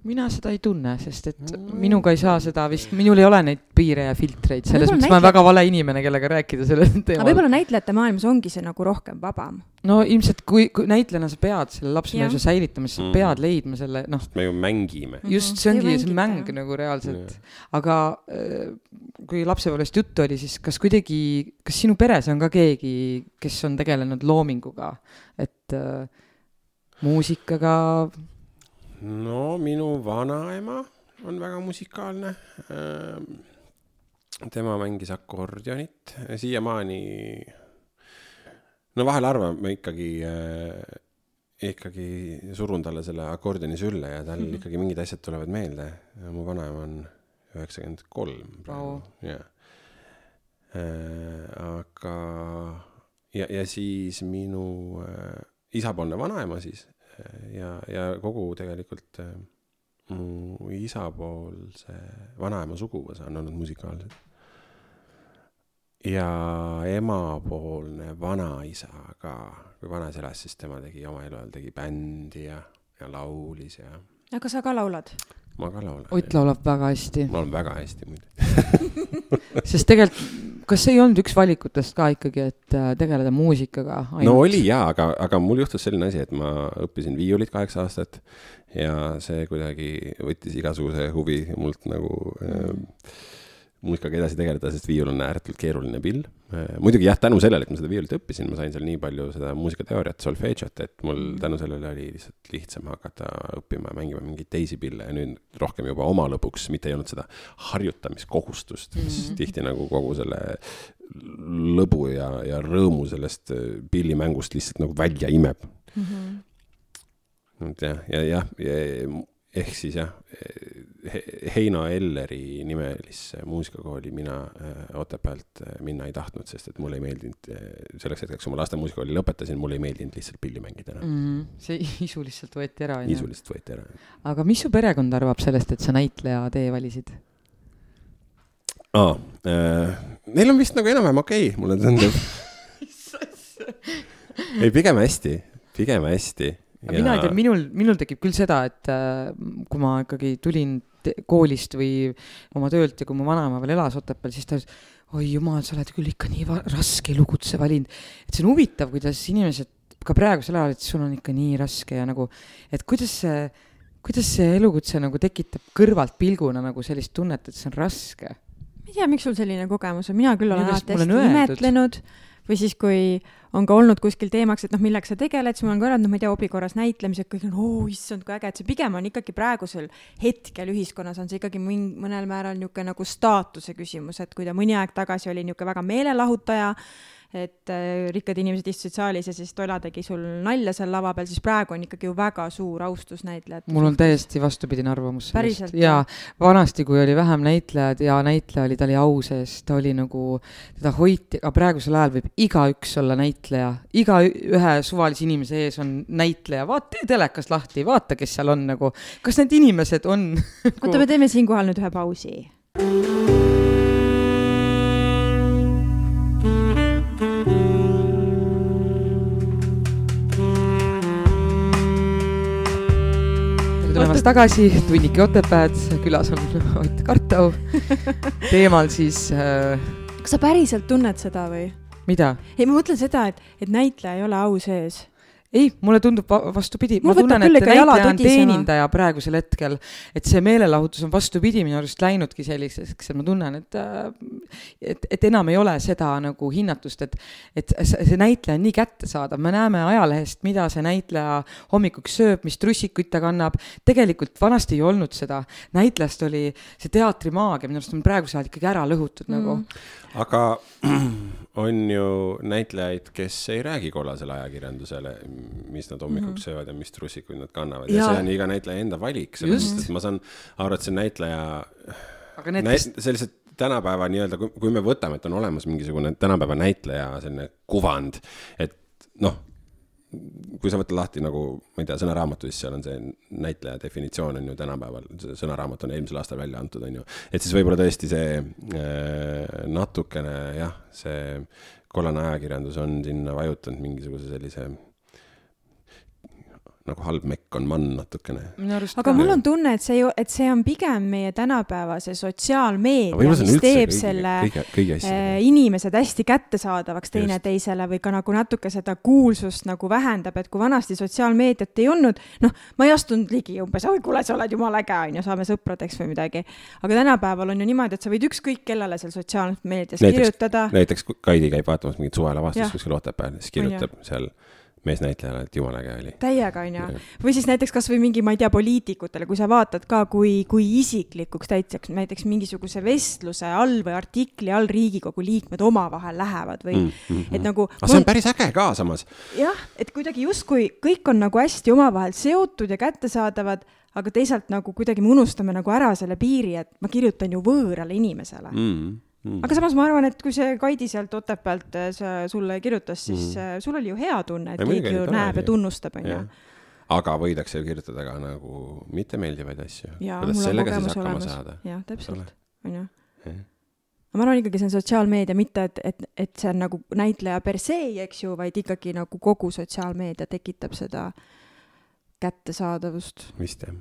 Mina seda ei tunne, sest et mm. minuga ei saa seda vist, minul ei ole neid piire ja filtreid, selles mõttes näitlejad... ma olen väga vale inimene, kellega rääkida sellel teemal. aga võib-olla näitlejate maailmas ongi see nagu rohkem vabam. no ilmselt, kui, kui näitlejana sa pead selle lapsemeelsuse säilitamise, sa mm. pead leidma selle, noh. me ju mängime. just, see ongi see mäng nagu reaalselt. aga äh, kui lapsepõlvest juttu oli, siis kas kuidagi, kas sinu peres on ka keegi, kes on tegelenud loominguga, et äh, muusikaga no minu vanaema on väga musikaalne. Ehm, tema mängis akordionit, siiamaani. no vahel harva ma ikkagi äh, ikkagi surun talle selle akordioni sülle ja tal mm -hmm. ikkagi mingid asjad tulevad meelde. mu vanaema on üheksakümmend kolm praegu, jah. Äh, aga, ja, ja siis minu äh, isapoolne vanaema siis ja, ja kogu tegelikult äh, mu isapoolse vanaema suguvõsa on olnud musikaalsed. ja emapoolne vanaisa ka, kui vanaisa elas, siis tema tegi oma eluajal tegi bändi ja, ja laulis ja. aga sa ka laulad? Ma ka laulan. Ott laulab väga hästi. ma laulan väga hästi muidu [LAUGHS] sest tegelikult, kas see ei olnud üks valikutest ka ikkagi, et äh, tegeleda muusikaga no oli jaa, aga, aga mul juhtus selline asi, et ma õppisin viiulit kaheksa aastat ja see kuidagi võttis igasuguse huvi mult nagu mm. äh, muusikaga edasi tegeleda, sest viiul on ääretult keeruline pill. Äh, muidugi jah, tänu sellele, et ma seda viiulit õppisin, ma sain seal nii palju seda muusikateooriat, solfedžot, et mul mm. tänu sellele oli lihtsalt lihtsam hakata õppima ja mängima mingeid teisi pille ja nüüd rohkem juba oma lõbuks, mitte ei olnud seda harjutamiskohustust, mis mm -hmm. tihti nagu kogu selle lõbu ja, ja rõõmu sellest äh, pillimängust lihtsalt nagu välja imeb mm. -hmm. et jah, ja, jah ja, ja, ehk siis jah Heino Elleri nimelisse muusikakooli mina äh, Otepäält äh, minna ei tahtnud, sest et mulle ei meeldinud äh,, selleks hetkeks, kui ma laste muusikakooli lõpetasin, mulle ei meeldinud lihtsalt pilli mängida enam mm. -hmm. see isu lihtsalt võeti ära, onju? isu lihtsalt võeti ära. aga mis su perekond arvab sellest, et sa näitleja tee valisid? aa äh,, neil on vist nagu enam-vähem okei okay,, mulle tundub [LAUGHS] ei, pigem hästi, pigem hästi ja... mina ei tea, minul, minul tekib küll seda, et äh, kui ma ikkagi tulin koolist või oma töölt ja kui mu vanaema veel elas Otepääl, siis ta ütles, oi jumal, sa oled küll ikka nii raske elukutse valinud. et see on huvitav, kuidas inimesed ka praegusel ajal, et sul on ikka nii raske ja nagu, et kuidas see, kuidas see elukutse nagu tekitab kõrvaltpilguna nagu sellist tunnet, et see on raske? ma ei tea, miks sul selline kogemus on, mina küll olen alati hästi imetlenud või siis, kui on ka olnud kuskil teemaks, et noh, millega sa tegeled, siis ma olen ka öelnud, noh, ma ei tea, hobi korras näitlemised, kõik on, oo issand, kui äge, et see pigem on ikkagi praegusel hetkel ühiskonnas on see ikkagi mõnel määral niisugune nagu staatuse küsimus, et kui ta mõni aeg tagasi oli niisugune väga meelelahutaja, et äh, rikkad inimesed istusid saalis ja siis Toila tegi sul nalja seal lava peal, siis praegu on ikkagi ju väga suur austus näitlejate mul on täiesti vastupidine arvamus sellest. jaa, vanasti, kui oli vähem näitlejaid ja näitleja oli, ta oli au sees, ta oli nagu, teda hoiti, aga praegusel ajal võib igaüks olla näitleja. iga ühe suvalise inimese ees on näitleja, vaata, tee telekast lahti, vaata, kes seal on nagu, kas need inimesed on oota, me teeme siinkohal nüüd ühe pausi. Tagasi, tunnike Otepääd, külas on Ott Kartau. [LAUGHS] teemal siis äh.... kas sa päriselt tunned seda või? mida? ei, ma mõtlen seda, et, et näitleja ei ole au sees ei, mulle tundub vastupidi, ma tunnen, et näitleja on teenindaja praegusel hetkel, et see meelelahutus on vastupidi minu arust läinudki selliseks, et ma tunnen, et et, et enam ei ole seda nagu hinnatust, et et see näitleja on nii kättesaadav, me näeme ajalehest, mida see näitleja hommikuks sööb, mis trussikuid ta kannab, tegelikult vanasti ei olnud seda, näitlejast oli see teatrimaagia, minu arust on praegusel ajal ikkagi ära lõhutud mm. nagu. Aga [CLEARS THROAT] on ju näitlejaid, kes ei räägi kollasele ajakirjandusele, mis nad hommikuks mm -hmm. söövad ja mis trussikuid nad kannavad. Ja, ja see on iga näitleja enda valik, selles mõttes, et ma saan aru, et see näitleja, näit-, sellised tänapäeva nii-öelda, kui, kui me võtame, et on olemas mingisugune tänapäeva näitleja selline kuvand, et noh kui sa võtad lahti nagu, ma ei tea, sõnaraamatu, siis seal on see näitleja definitsioon on ju tänapäeval, see sõnaraamat on eelmisel aastal välja antud, on ju. et siis võib-olla tõesti see äh, natukene jah, see kollane ajakirjandus on sinna vajutanud mingisuguse sellise nagu halb mekk on mann natukene. aga mul on tunne, et see, et see on pigem meie tänapäevase sotsiaalmeedia, mis teeb kõige, selle kõige, kõige äh, inimesed hästi kättesaadavaks teineteisele või ka nagu natuke seda kuulsust nagu vähendab, et kui vanasti sotsiaalmeediat ei olnud, noh, ma ei astunud ligi umbes, oi kuule, sa oled jumala äge, on ju, saame sõpradeks või midagi. aga tänapäeval on ju niimoodi, et sa võid ükskõik kellele seal sotsiaalmeedias kirjutada. näiteks Kaidi käib vaatamas mingit suvelavastust kuskil Otepääl, siis kirjutab seal meesnäitlejale, et jumala äge oli. täiega, onju. või siis näiteks kasvõi mingi, ma ei tea, poliitikutele, kui sa vaatad ka, kui, kui isiklikuks täitsa näiteks mingisuguse vestluse all või artikli all Riigikogu liikmed omavahel lähevad või mm, mm, mm. et nagu. aga see on päris äge ka samas. jah, et kuidagi justkui kõik on nagu hästi omavahel seotud ja kättesaadavad, aga teisalt nagu kuidagi me unustame nagu ära selle piiri, et ma kirjutan ju võõrale inimesele mm mm.. aga samas ma arvan, et kui see Kaidi sealt Otepäält äh, sulle kirjutas, siis mm. sul oli ju hea tunne, et keegi ju näeb ja tunnustab, onju aga võidakse ju kirjutada ka nagu mittemeeldivaid asju. kuidas sellega siis hakkama olemas. saada? jah, täpselt, onju. ma arvan ikkagi, see on sotsiaalmeedia, mitte et, et, et see on nagu näitleja per se, eks ju, vaid ikkagi nagu kogu sotsiaalmeedia tekitab seda kättesaadavust. vist jah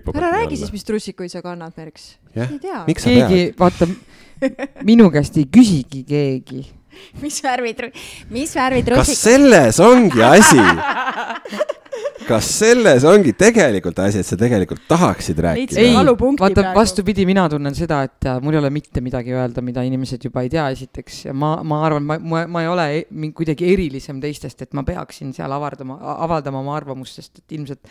ära räägi siis, mis trussikuid sa kannad, Merks. keegi, vaata, [LAUGHS] minu käest ei küsigi keegi. mis värvi tru-, mis värvi trussikud? kas selles ongi [LAUGHS] asi? kas selles ongi tegelikult asi, et sa tegelikult tahaksid rääkida? ei, vaata vastupidi, mina tunnen seda, et mul ei ole mitte midagi öelda, mida inimesed juba ei tea, esiteks, ja ma, ma arvan, ma, ma, ma ei ole e kuidagi erilisem teistest, et ma peaksin seal avardama, avaldama oma arvamust, sest et ilmselt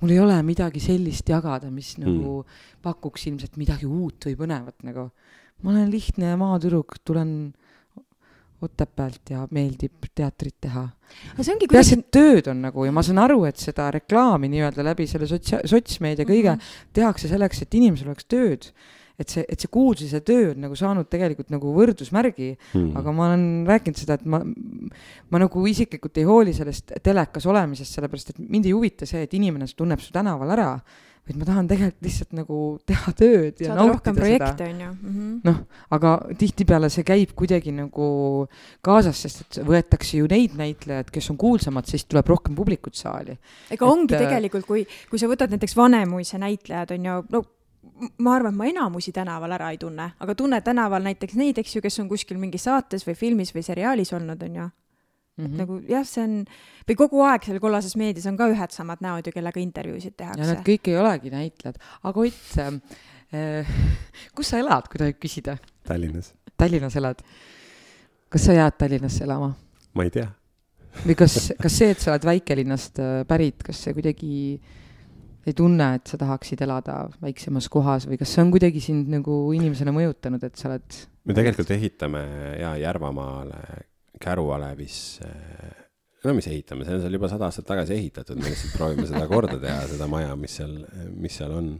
mul ei ole midagi sellist jagada, mis mm. nagu pakuks ilmselt midagi uut või põnevat nagu. ma olen lihtne maatüdruk, tulen Otepäält ja meeldib teatrit teha. peaasi kuidagi..., et tööd on nagu ja ma saan aru, et seda reklaami nii-öelda läbi selle sotsia-, sotsmeedia kõige mm -hmm. tehakse selleks, et inimesel oleks tööd et see, et see kuulsuse töö on nagu saanud tegelikult nagu võrdusmärgi hmm., aga ma olen rääkinud seda, et ma, ma nagu isiklikult ei hooli sellest telekas olemisest, sellepärast et mind ei huvita see, et inimene tunneb su tänaval ära, vaid ma tahan tegelikult lihtsalt nagu teha tööd ja Saada nautida projekte, seda. Mm -hmm. noh, aga tihtipeale see käib kuidagi nagu kaasas, sest et võetakse ju neid näitlejaid, kes on kuulsamad, siis tuleb rohkem publikut saali. ega et, ongi äh, tegelikult, kui, kui sa võtad näiteks Vanemuise näitlejad on ju, no ma arvan, et ma enamusi tänaval ära ei tunne, aga tunnen tänaval näiteks neid, eks ju, kes on kuskil mingis saates või filmis või seriaalis olnud, on ju. Mm -hmm. nagu jah, see on, või kogu aeg seal kollases meedias on ka ühed samad näod ju, kellega intervjuusid tehakse. ja nad kõik ei olegi näitlejad, aga Ott äh,, kus sa elad, kui tohib küsida? Tallinnas. Tallinnas elad? kas sa jääd Tallinnasse elama? ma ei tea. või kas, kas see, et sa oled väikelinnast äh, pärit, kas see kuidagi ei tunne, et sa tahaksid elada väiksemas kohas või kas see on kuidagi sind nagu inimesena mõjutanud, et sa oled? me tegelikult ehitame ja Järvamaale, Käru-Alevisse, no mis ehitame, see on seal juba sada aastat tagasi ehitatud, me lihtsalt proovime seda korda teha, seda maja, mis seal, mis seal on.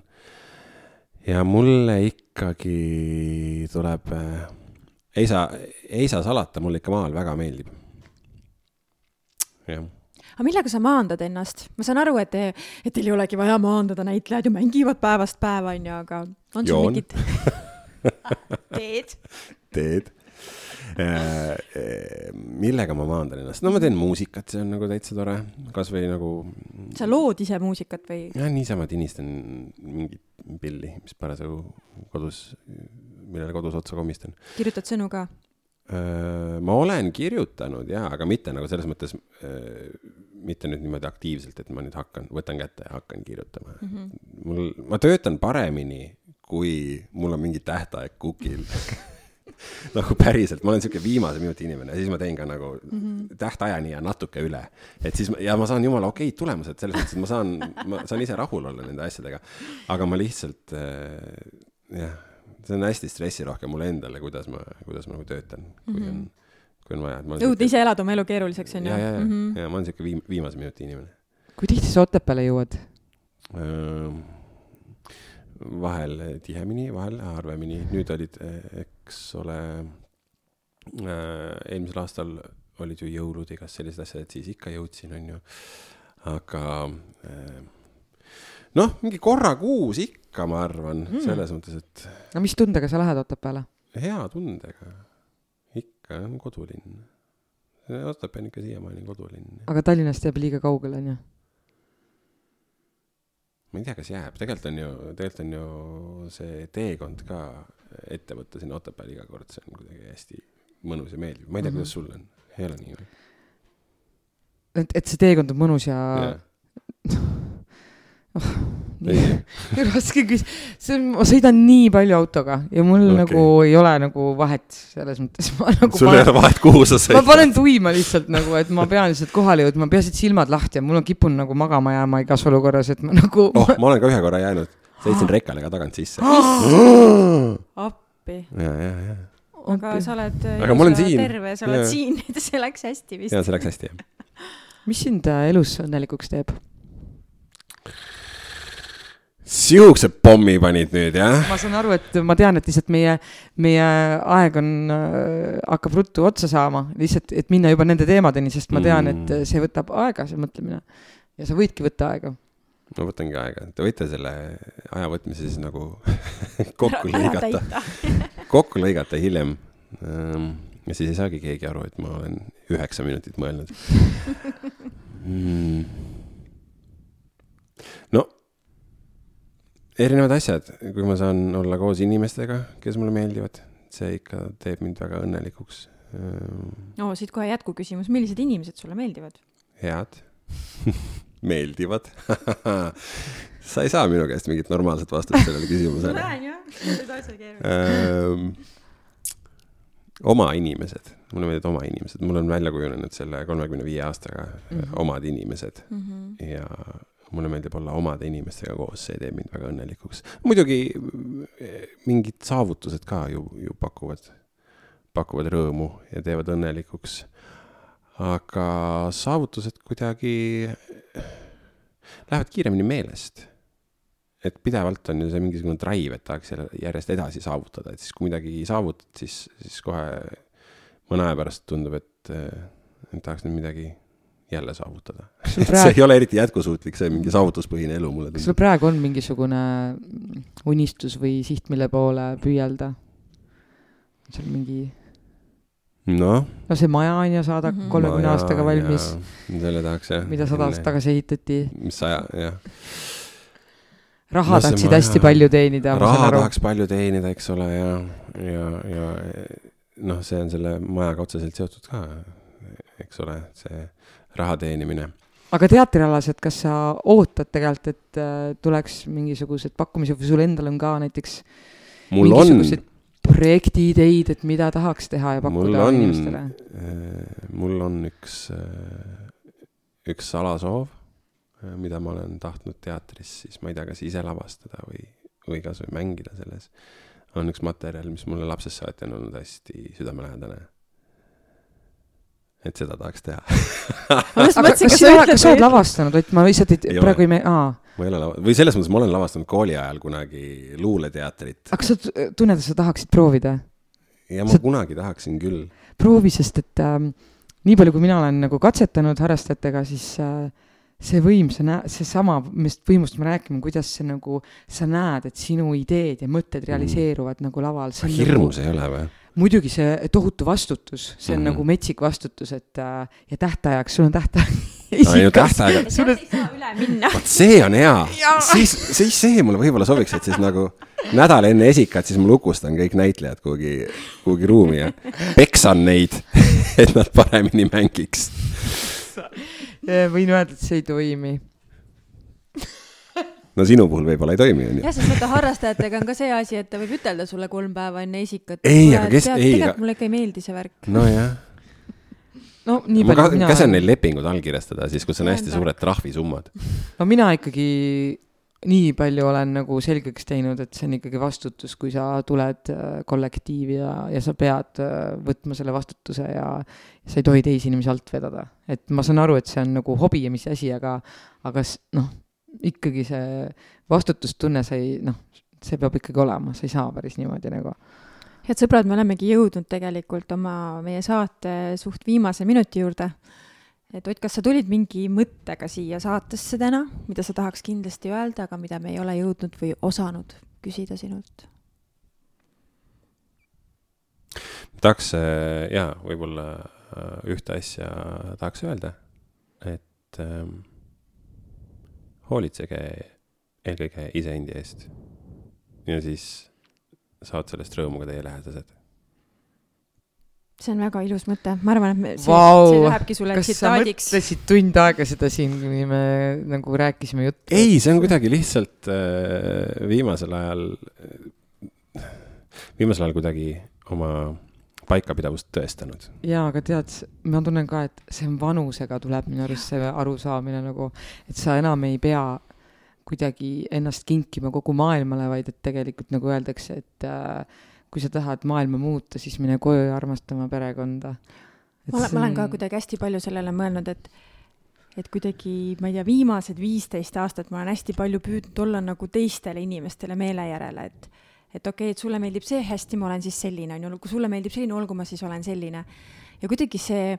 ja mulle ikkagi tuleb äh, ei saa, ei saa salata, mulle ikka maal väga meeldib. jah aga millega sa maandad ennast? ma saan aru, et, et teil ei olegi vaja maandada, näitlejad ju mängivad päevast päeva, onju, aga on sul mingid [LAUGHS] teed? teed äh, äh, millega ma maandan ennast, no ma teen muusikat, see on nagu täitsa tore, kasvõi nagu. sa lood ise muusikat või? jah, niisama tinistan mingit pilli, mis parasjagu kodus millele kodus otsa komistan. kirjutad sõnu ka? Ma olen kirjutanud jaa, aga mitte nagu selles mõttes, mitte nüüd niimoodi aktiivselt, et ma nüüd hakkan, võtan kätte ja hakkan kirjutama mm. -hmm. mul, ma töötan paremini, kui mul on mingi tähtaeg kukil [LAUGHS] nagu päriselt, ma olen sihuke viimase minuti inimene ja siis ma teen ka nagu mm -hmm. tähtajani ja natuke üle. et siis ja ma saan jumala okeid tulemused selles mõttes, et ma saan, ma saan ise rahul olla nende asjadega. aga ma lihtsalt äh, jah see on hästi stressirohke mulle endale, kuidas ma, kuidas ma nagu töötan, kui mm -hmm. on, kui on vaja. jõud ise elad oma elu keeruliseks, on ju? ja, ja, ja mm, -hmm. ja ma olen siuke viim-, viimase minuti inimene. kui tihti sa Otepääle jõuad? vahel tihemini, vahel harvemini, nüüd olid, eks ole, eelmisel aastal olid ju jõulud, igas sellised asjad, et siis ikka jõudsin, on ju. aga noh, mingi korra kuus ikka, ma arvan mm., selles mõttes, et. no mis tundega sa lähed Otepääle? hea tundega, ikka on kodulinn. Otepää on ikka siiamaani kodulinn. aga Tallinnast jääb liiga kaugele, on ju? ma ei tea, kas jääb, tegelikult on ju, tegelikult on ju see teekond ka ette võtta sinna Otepääle iga kord, see on kuidagi hästi mõnus ja meeldiv, ma ei tea mm, -hmm. kuidas sul on, ei ole nii või? et, et see teekond on mõnus ja yeah. oh, [LAUGHS] [LAUGHS] raske küs-, see on, ma sõidan nii palju autoga ja mul okay. nagu ei ole nagu vahet selles mõttes, [LAUGHS] ma nagu sul ei ole vahet, kuhu sa sõidad? ma panen tuima lihtsalt nagu, et ma pean lihtsalt kohale jõudma, peaasi, et silmad lahti on, mul on kippunud nagu magama jääma igas olukorras, et ma nagu oh, ma olen ka ühe korra jäänud, sõitsin rekale ka tagant sisse [GASPS] appi. ja, ja, ja aga sa oled aga ma olen siin. terve, sa oled ja. siin, [LAUGHS] see läks hästi vist. jaa, see läks hästi, jah. mis sind äh, elus õnnelikuks teeb? Sihukese pommi panid nüüd, jah? ma saan aru, et ma tean, et lihtsalt meie, meie aeg on äh,, hakkab ruttu otsa saama, lihtsalt, et minna juba nende teemadeni, sest ma tean, et mm. see võtab aega, see mõtlemine. ja sa võidki võtta aega. ma võtangi aega, te võite selle aja võtmise siis nagu [LAUGHS] [LAUGHS] kokku lõigata [LAUGHS] kokku lõigata hiljem ähm,. ja siis ei saagi keegi aru, et ma olen üheksa minutit mõelnud mm.. no erinevad asjad, kui ma saan olla koos inimestega, kes mulle meeldivad, see ikka teeb mind väga õnnelikuks. no siit kohe jätkuküsimus, millised inimesed sulle meeldivad? head [LAUGHS] meeldivad [LAUGHS] sa ei saa minu käest mingit normaalset vastust sellele küsimusele. ma [LAUGHS] näen jah, seda asja keeruline. oma inimesed, mulle meeldivad oma inimesed, mul on välja kujunenud selle kolmekümne viie aastaga mm -hmm. omad inimesed mm -hmm. ja mulle meeldib olla omade inimestega koos, see teeb mind väga õnnelikuks. muidugi eh, mingid saavutused ka ju, ju pakuvad, pakuvad rõõmu ja teevad õnnelikuks. aga saavutused kuidagi lähevad kiiremini meelest. et pidevalt on ju see mingisugune drive, et tahaks järjest edasi saavutada, et siis kui midagi saavutad, siis, siis kohe mõne aja pärast tundub, et, et tahaks nüüd midagi jälle saavutada [LAUGHS] praegu... see ei ole eriti jätkusuutlik, see mingi saavutuspõhine elu mulle tundub. kas sul praegu on mingisugune unistus või siht, mille poole püüelda? on sul mingi? noh. no see maja on ju, saada mhm. kolmekümne aastaga valmis. selle tahaks jah. mida sada aastat tagasi ehitati. mis saja, jah. raha no, tahaksid maja... hästi palju teenida. raha tahaks palju teenida, eks ole, ja, ja, ja noh, see on selle majaga otseselt seotud ka, eks ole, see raha teenimine. aga teatrialased, kas sa ootad tegelikult, et äh, tuleks mingisugused pakkumised või sul endal on ka näiteks mul on projektiideid, et mida tahaks teha ja pakkuda on, inimestele? Äh, mul on üks, äh, üks salasoov, mida ma olen tahtnud teatris siis, ma ei tea, kas ise lavastada või, või kasvõi mängida selles. on üks materjal, mis mulle lapsest saati on olnud hästi südamelähedane et seda tahaks teha aga kas sa oled, kas sa oled lavastanud, et ma lihtsalt ei, praegu ei me-, aa. ma ei ole lava-, või selles mõttes ma olen lavastanud kooli ajal kunagi luuleteatrit. aga kas sa tunned, et sa tahaksid proovida? ja ma sa... kunagi tahaksin küll. proovi, sest et äh, nii palju, kui mina olen nagu katsetanud harrastajatega, siis äh, see võim, sa näed, seesama, millest võimust me räägime, kuidas see nagu, sa näed, et sinu ideed ja mõtted mm. realiseeruvad mm. nagu laval. hirmus nagu, ei ole või? muidugi see tohutu vastutus, see on mm -hmm. nagu metsik vastutus, et äh, ja tähtajaks, sul on tähtaeg [LAUGHS] no no tähtaega. Sulle... ei saa üle minna. vot see on hea, siis, siis see mulle võib-olla sobiks, et siis nagu nädal enne esikat, siis ma lukustan kõik näitlejad kuhugi, kuhugi ruumi ja peksan neid, [LAUGHS] et nad paremini mängiks. Võin öelda, et see ei toimi no sinu puhul võib-olla ei toimi, onju. jah, sest vaata harrastajatega on ka see asi, et ta võib ütelda sulle kolm päeva enne esikat. ei, aga kes, ei. tegelikult mulle ikka ei meeldi see värk. nojah. no nii palju. ma käsin neil lepingud allkirjastada siis, kus on hästi suured trahvisummad. no mina ikkagi nii palju olen nagu selgeks teinud, et see on ikkagi vastutus, kui sa tuled äh, kollektiivi ja, ja sa pead äh, võtma selle vastutuse ja, ja sa ei tohi teisi inimesi alt vedada. et ma saan aru, et see on nagu hobi ja mis asi, aga, aga noh ikkagi see vastutustunne, sa ei noh, see peab ikkagi olema, sa ei saa päris niimoodi nagu. head sõbrad, me olemegi jõudnud tegelikult oma, meie saate suht viimase minuti juurde. Et Ott, kas sa tulid mingi mõttega siia saatesse täna, mida sa tahaks kindlasti öelda, aga mida me ei ole jõudnud või osanud küsida sinult? tahaks äh, jaa, võib-olla äh, ühte asja tahaks öelda, et ähm, hoolitsege eelkõige iseendi eest. ja siis saavad sellest rõõmu ka teie lähedased. See on väga ilus mõte, ma arvan, et me, see, wow. see lähebki sulle tsitaadiks. sa mõtlesid tund aega seda siin, kuni me nagu rääkisime juttu? ei, see on kuidagi lihtsalt äh, viimasel ajal viimasel ajal kuidagi oma paikapidavust tõestanud. jaa, aga tead, ma tunnen ka, et see on vanusega tuleb minu arust see arusaamine nagu, et sa enam ei pea kuidagi ennast kinkima kogu maailmale, vaid et tegelikult nagu öeldakse, et äh, kui sa tahad maailma muuta, siis mine koju ja armasta oma perekonda. ma olen, ma olen ka kuidagi hästi palju sellele mõelnud, et et kuidagi, ma ei tea, viimased viisteist aastat ma olen hästi palju püüdnud olla nagu teistele inimestele meele järele, et et okei okay,, et sulle meeldib see, hästi, ma olen siis selline, on ju, kui sulle meeldib selline, olgu, ma siis olen selline. ja kuidagi see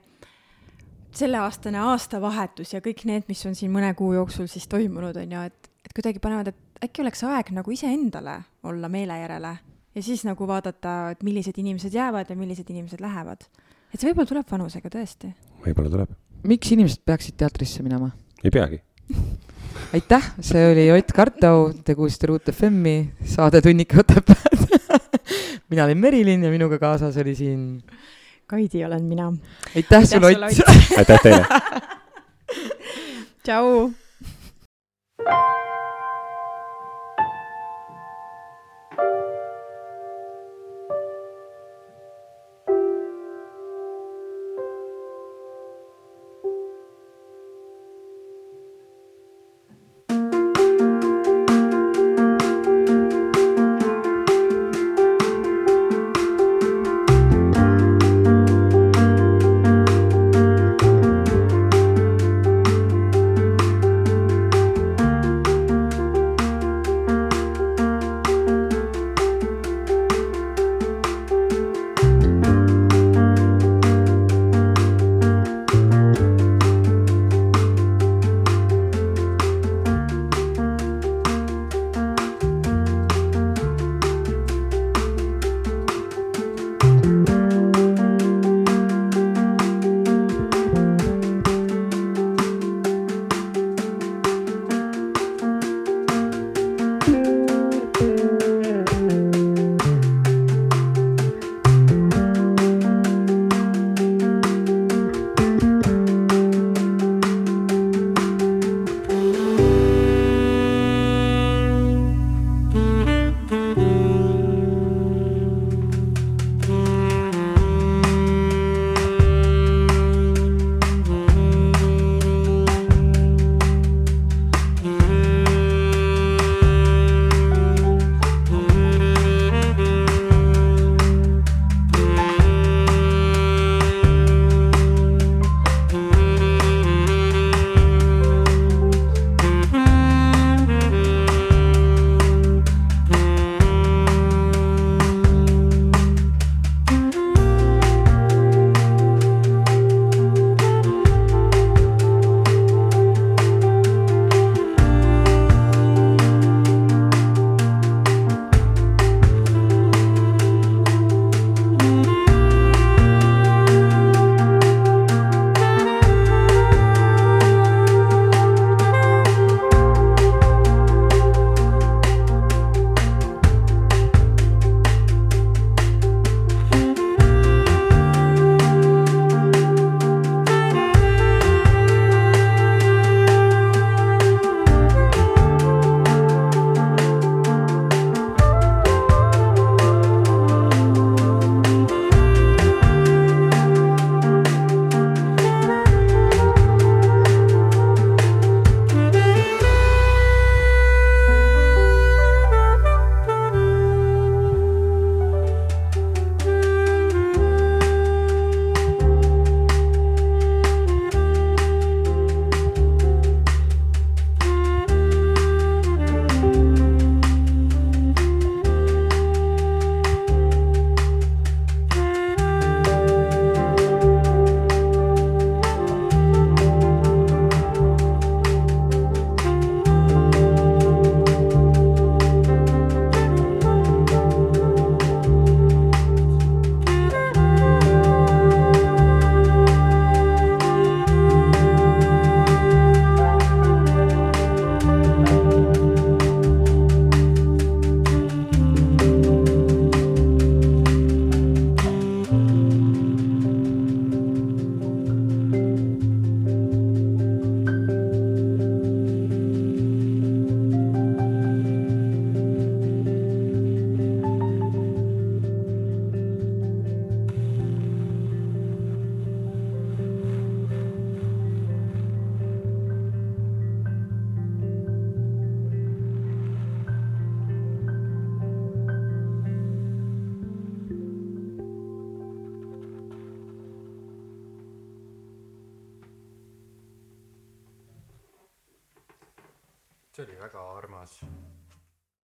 selleaastane aastavahetus ja kõik need, mis on siin mõne kuu jooksul siis toimunud, on ju, et, et kuidagi panevad, et äkki oleks aeg nagu iseendale olla meele järele ja siis nagu vaadata, et millised inimesed jäävad ja millised inimesed lähevad. et see võib-olla tuleb vanusega tõesti. võib-olla tuleb. miks inimesed peaksid teatrisse minema? ei peagi [LAUGHS] aitäh, see oli Ott Kartau, te kuulsite Ruut FM-i, saade Tunnika Otepääd [LAUGHS] mina olin Merilin ja minuga kaasas oli siin. Kaidi olen mina. aitäh sulle, Ott. aitäh teile. [LAUGHS] tšau.